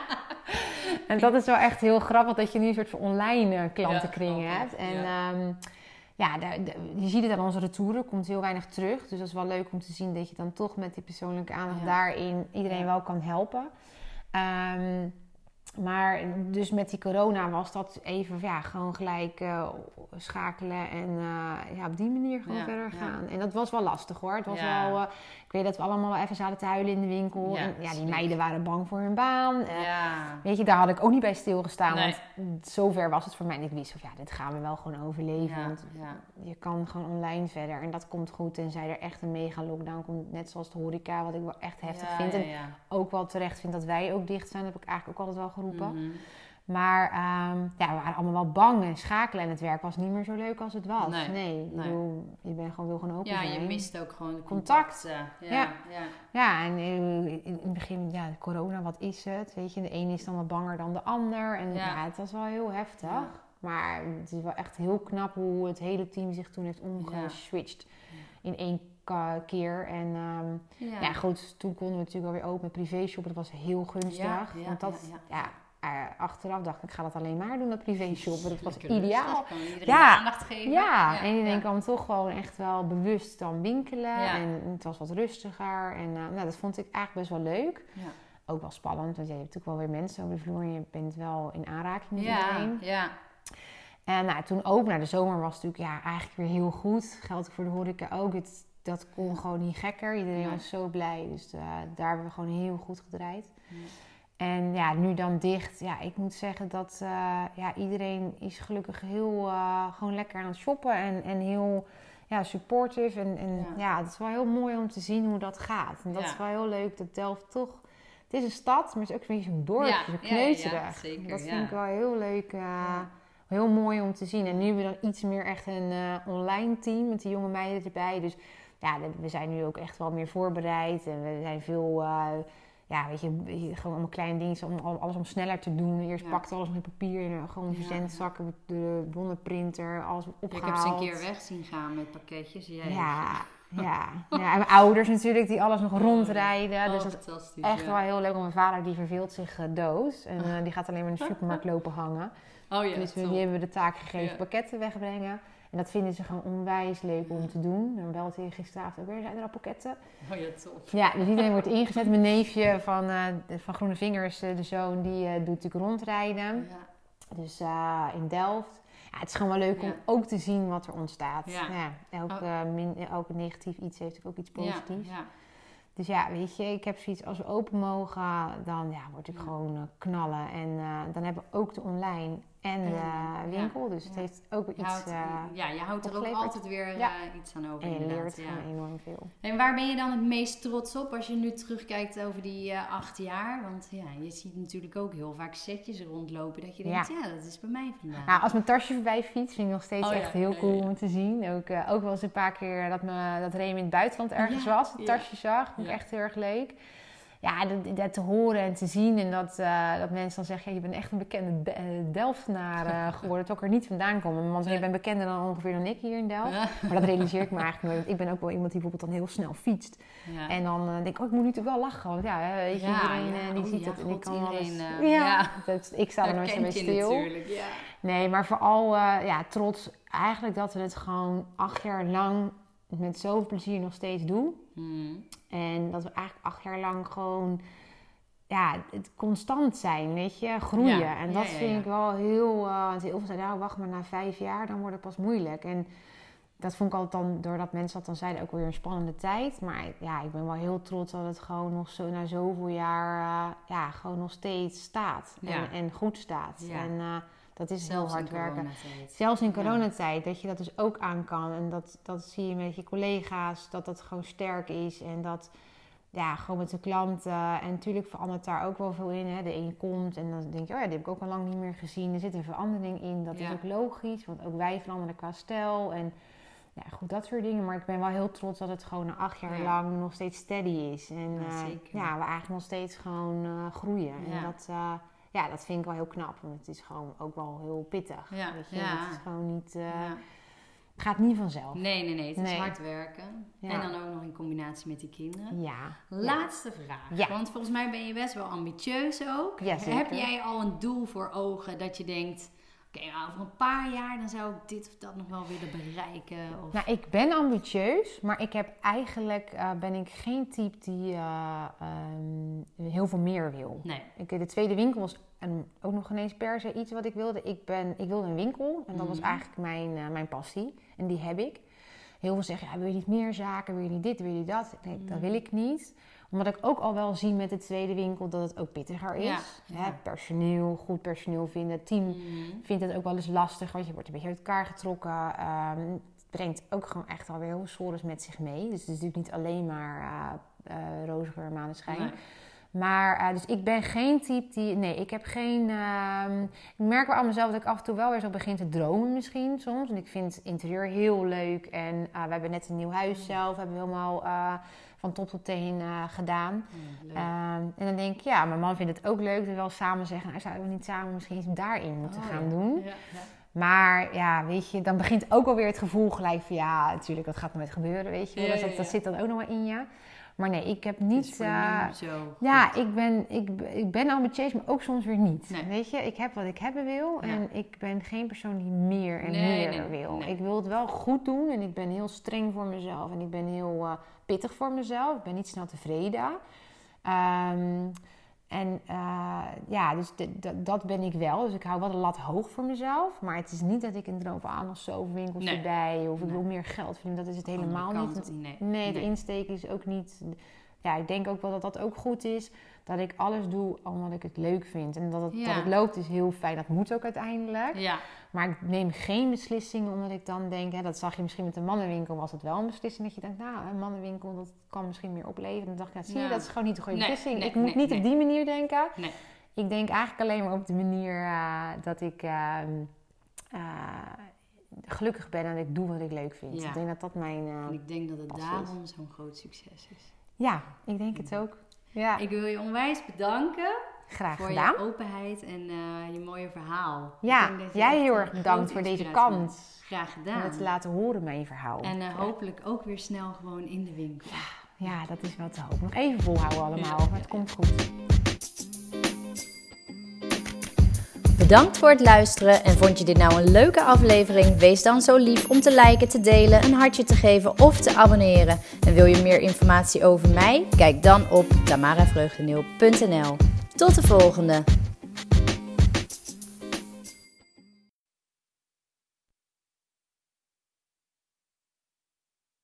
en dat is wel echt heel grappig dat je nu een soort van online eh, klantenkring Ja, hebt. En ja. ja, ja je ziet het aan onze retouren, komt heel weinig terug. Dus dat is wel leuk om te zien dat je dan toch met die persoonlijke aandacht Ja. daarin iedereen wel kan helpen. Ehm, maar dus met die corona was dat even ja, gewoon gelijk eh, schakelen en eh, ja, op die manier gewoon Ja, verder ja. gaan. En dat was wel lastig hoor. Het was wel, eh, ik weet dat we allemaal wel even zaten te huilen in de winkel. Ja, en ja, die meiden waren bang voor hun baan. Weet je, daar had ik ook niet bij stilgestaan. Nee. Want zover was het voor mij. En ik wist van ja, dit gaan we wel gewoon overleven. Want je kan gewoon online verder. En dat komt goed. Tenzij er echt een mega lockdown komt. Net zoals de horeca, wat ik wel echt heftig vind. En ook wel terecht vind dat wij ook dicht zijn. Dat heb ik eigenlijk ook altijd wel geroepen. Mhm. Maar ehm, ja, we waren allemaal wel bang. En schakelen en het werk was niet meer zo leuk als het was. Nee, Nee, ik nee. bedoel, je bent gewoon, wil gewoon open Ja, zijn. je mist ook gewoon de Contact. contacten. Ja, Ja. ja. Ja, en in in het begin, ja, corona, wat is het? Weet je, de ene is dan wat banger dan de ander. En Ja. ja, het was wel heel heftig. Maar het is wel echt heel knap hoe het hele team zich toen heeft omgeswitcht in één keer. En ehm, Ja. ja. goed, toen konden we natuurlijk alweer open met privéshop. Dat was heel gunstig. Ja, ja, want dat, ja, eh, achteraf dacht ik, ik ga dat alleen maar doen, dat privéshop. Dat was Lekker ideaal. rustig, Ja. aandacht geven. Ja, en iedereen ja. kwam toch gewoon echt wel bewust dan winkelen. Ja. En het was wat rustiger. En eh, nou, dat vond ik eigenlijk best wel leuk. Ja. Ook wel spannend, want je hebt natuurlijk wel weer mensen over de vloer. En je bent wel in aanraking met iedereen. ja. En nou, toen ook naar de zomer was natuurlijk ja, eigenlijk weer heel goed. Geldt voor de horeca ook. Het, dat kon gewoon niet gekker. Iedereen was zo blij. Dus eh, daar hebben we gewoon heel goed gedraaid. Ja. En ja, nu dan dicht. Ja, ik moet zeggen dat eh, ja, iedereen is gelukkig heel uh, gewoon lekker aan het shoppen. En, en heel ja, supportive. En, en ja. Ja. het is wel heel mooi om te zien hoe dat gaat. En dat is wel heel leuk dat Delft toch... Het is een stad, maar het is ook een beetje zo'n dorp. Ja, kneuterig. zeker, dat vind ik wel heel leuk. eh. Heel mooi om te zien. En nu hebben we dan iets meer echt een eh, online team met die jonge meiden erbij. Dus ja, we zijn nu ook echt wel meer voorbereid. En we zijn veel, uh, ja, weet je, gewoon allemaal kleine dingen, om alles om sneller te doen. Eerst ja. pakte alles met papier en gewoon verzendzakken, de bonnenprinter, alles opgehaald. ik heb ze een keer weg zien gaan met pakketjes. Jij ja, ja. ja. En mijn ouders natuurlijk, die alles nog rondrijden. Oh, dus dat is echt wel heel leuk. Mijn vader, die verveelt zich uh, dood. En uh, die gaat alleen maar in de supermarkt lopen hangen. Oh ja, dus we, die hebben we de taak gegeven pakketten wegbrengen. En dat vinden ze gewoon onwijs leuk om te doen. Dan belt hij gisteravond ook weer, zijn er al pakketten? Oh ja, top. Ja, dus iedereen wordt ingezet. Mijn neefje van, uh, van Groene Vingers, uh, de zoon, die uh, doet natuurlijk rondrijden. Ja. Dus in Delft. Ja, het is gewoon wel leuk om ook te zien wat er ontstaat. Ja. elk, oh. min, elk negatief iets heeft ook iets positiefs. Ja, dus ja, weet je, ik heb zoiets als we open mogen, dan ja, word ik gewoon knallen. En dan hebben we ook de online en de winkel. Dus het heeft ook iets. Houdt, uh, ja, je houdt er ook altijd weer uh, iets aan over. En je leert gewoon enorm veel. En waar ben je dan het meest trots op als je nu terugkijkt over die acht jaar? Want ja, je ziet natuurlijk ook heel vaak setjes rondlopen dat je denkt, ja, dat is bij mij vandaan. Nou, als mijn tasje voorbij fiets, vind ik nog steeds oh, echt heel cool om te zien. Ook, ook wel eens een paar keer dat, me, dat Remy in het buitenland ergens was, het tasje zag. Vond ik echt heel erg leuk ja, dat, dat, te horen en te zien. En dat, uh, dat mensen dan zeggen, ja, je bent echt een bekende de, uh, Delftenaar uh, geworden. Dat ook er niet vandaan komen. Want je bent bekender dan ongeveer dan ik hier in Delft. Maar dat realiseer ik me eigenlijk nooit. Ik ben ook wel iemand die bijvoorbeeld dan heel snel fietst. Ja. En dan denk ik, oh, ik moet natuurlijk wel lachen. Want ja, weet je, iedereen die oh, ziet het. En ik kan iedereen, alles, ja, dat, ik sta er nooit zo mee stil. Nee, maar vooral ja, trots eigenlijk dat we het gewoon acht jaar lang met zoveel plezier nog steeds doen. Hmm. En dat we eigenlijk acht jaar lang gewoon ja, het constant zijn, weet je, groeien. En dat vind ik wel heel. Uh, want heel veel zeiden, nou, wacht maar na vijf jaar, dan wordt het pas moeilijk. En dat vond ik altijd dan, doordat mensen dat dan zeiden, ook weer een spannende tijd. Maar ja, ik ben wel heel trots dat het gewoon nog zo na zoveel jaar, uh, ja, gewoon nog steeds staat. En, en goed staat. En uh, dat is heel hard werken. Zelfs in coronatijd, dat je dat dus ook aan kan. En dat, dat zie je met je collega's, dat dat gewoon sterk is. En dat, ja, gewoon met de klanten. En natuurlijk verandert daar ook wel veel in. Hè. De een komt en dan denk je, oh ja, die heb ik ook al lang niet meer gezien. Er zit een verandering in. Dat is ook logisch, want ook wij veranderen qua stijl. En ja, goed, dat soort dingen. Maar ik ben wel heel trots dat het gewoon acht jaar lang nog steeds steady is. En ja, uh, ja we eigenlijk nog steeds gewoon uh, groeien. En dat, uh, ja, dat vind ik wel heel knap. Want het is gewoon ook wel heel pittig. Ja. Weet je? Het is gewoon niet... Uh, het gaat niet vanzelf. Nee, nee, nee. Het is hard werken. En dan ook nog in combinatie met die kinderen. Ja. Laatste vraag. Want volgens mij ben je best wel ambitieus ook. Heb jij al een doel voor ogen dat je denkt oké, okay, over een paar jaar dan zou ik dit of dat nog wel willen bereiken? Of... Nou, ik ben ambitieus, maar ik heb eigenlijk uh, ben ik geen type die uh, um, heel veel meer wil. Nee. Ik, de tweede winkel was en ook nog ineens per se iets wat ik wilde. Ik, ben, ik wilde een winkel en dat was mhm. eigenlijk mijn, uh, mijn passie. En die heb ik. Heel veel zeggen, ja, wil je niet meer zaken, wil je niet dit, wil je dat? Nee, dat wil ik niet omdat ik ook al wel zie met de tweede winkel dat het ook pittiger is. Hè, personeel, goed personeel vinden. Het team mm. vindt het ook wel eens lastig, want je wordt een beetje uit elkaar getrokken. Um, het brengt ook gewoon echt alweer heel sores met zich mee. Dus het is natuurlijk niet alleen maar uh, uh, roze geur, maneschijn. Maar, uh, dus ik ben geen type die. Nee, ik heb geen. Uh, ik merk wel aan mezelf dat ik af en toe wel weer zo begin te dromen, misschien soms. En ik vind het interieur heel leuk. En uh, we hebben net een nieuw huis zelf. Hebben we helemaal uh, van top tot teen uh, gedaan. Ja, ehm, en dan denk ik, ja, mijn man vindt het ook leuk. Dat we wel samen zeggen, nou, zouden we niet samen misschien iets daarin moeten oh, gaan doen. Ja, maar ja, weet je, dan begint ook alweer het gevoel gelijk van ja, natuurlijk, dat gaat nooit gebeuren, weet je. dat, dat zit dan ook nog wel in je. Maar nee, ik heb niet. Uh, ja, ik ben, ik, ik ben ambitieus, maar ook soms weer niet. Weet je, ik heb wat ik hebben wil. En ik ben geen persoon die meer en meer wil. Ik wil het wel goed doen en ik ben heel streng voor mezelf. En ik ben heel uh, pittig voor mezelf. Ik ben niet snel tevreden. Um, en uh, ja, dus dat ben ik wel. Dus ik hou wel de lat hoog voor mezelf. Maar het is niet dat ik een droom van aan of zo winkels nee. erbij. Of ik wil meer geld verdienen. Dat is het helemaal niet. Nee. nee, de insteek is ook niet... Ja, ik denk ook wel dat dat ook goed is dat ik alles doe omdat ik het leuk vind. En dat het, dat het loopt is heel fijn. Dat moet ook uiteindelijk. Ja. Maar ik neem geen beslissingen omdat ik dan denk... Hè, dat zag je misschien met de mannenwinkel, was het wel een beslissing. Dat je denkt, nou, een mannenwinkel, dat kan misschien meer opleveren. Dan dacht ik, nou, zie je, dat is gewoon niet de goede beslissing. ik moet niet op die manier denken. Ik denk eigenlijk alleen maar op de manier uh, dat ik... Uh, uh, gelukkig ben en ik doe wat ik leuk vind. Ja. Ik denk dat dat mijn... eh, En ik denk dat het daarom zo'n groot succes is. Ja, ik denk het ook. Ja, Ik wil je onwijs bedanken graag voor gedaan. je openheid en eh, je mooie verhaal. Ja, jij heel een erg bedankt voor deze kans. Graag Om gedaan. het te laten horen, mijn verhaal. En eh, hopelijk ook weer snel gewoon in de winkel. Ja, dat is wel te hopen. Nog even volhouden allemaal, maar het komt goed. Bedankt voor het luisteren en vond je dit nou een leuke aflevering? Wees dan zo lief om te liken, te delen, een hartje te geven of te abonneren. En wil je meer informatie over mij? Kijk dan op tamaravreugdeneel.nl. Tot de volgende!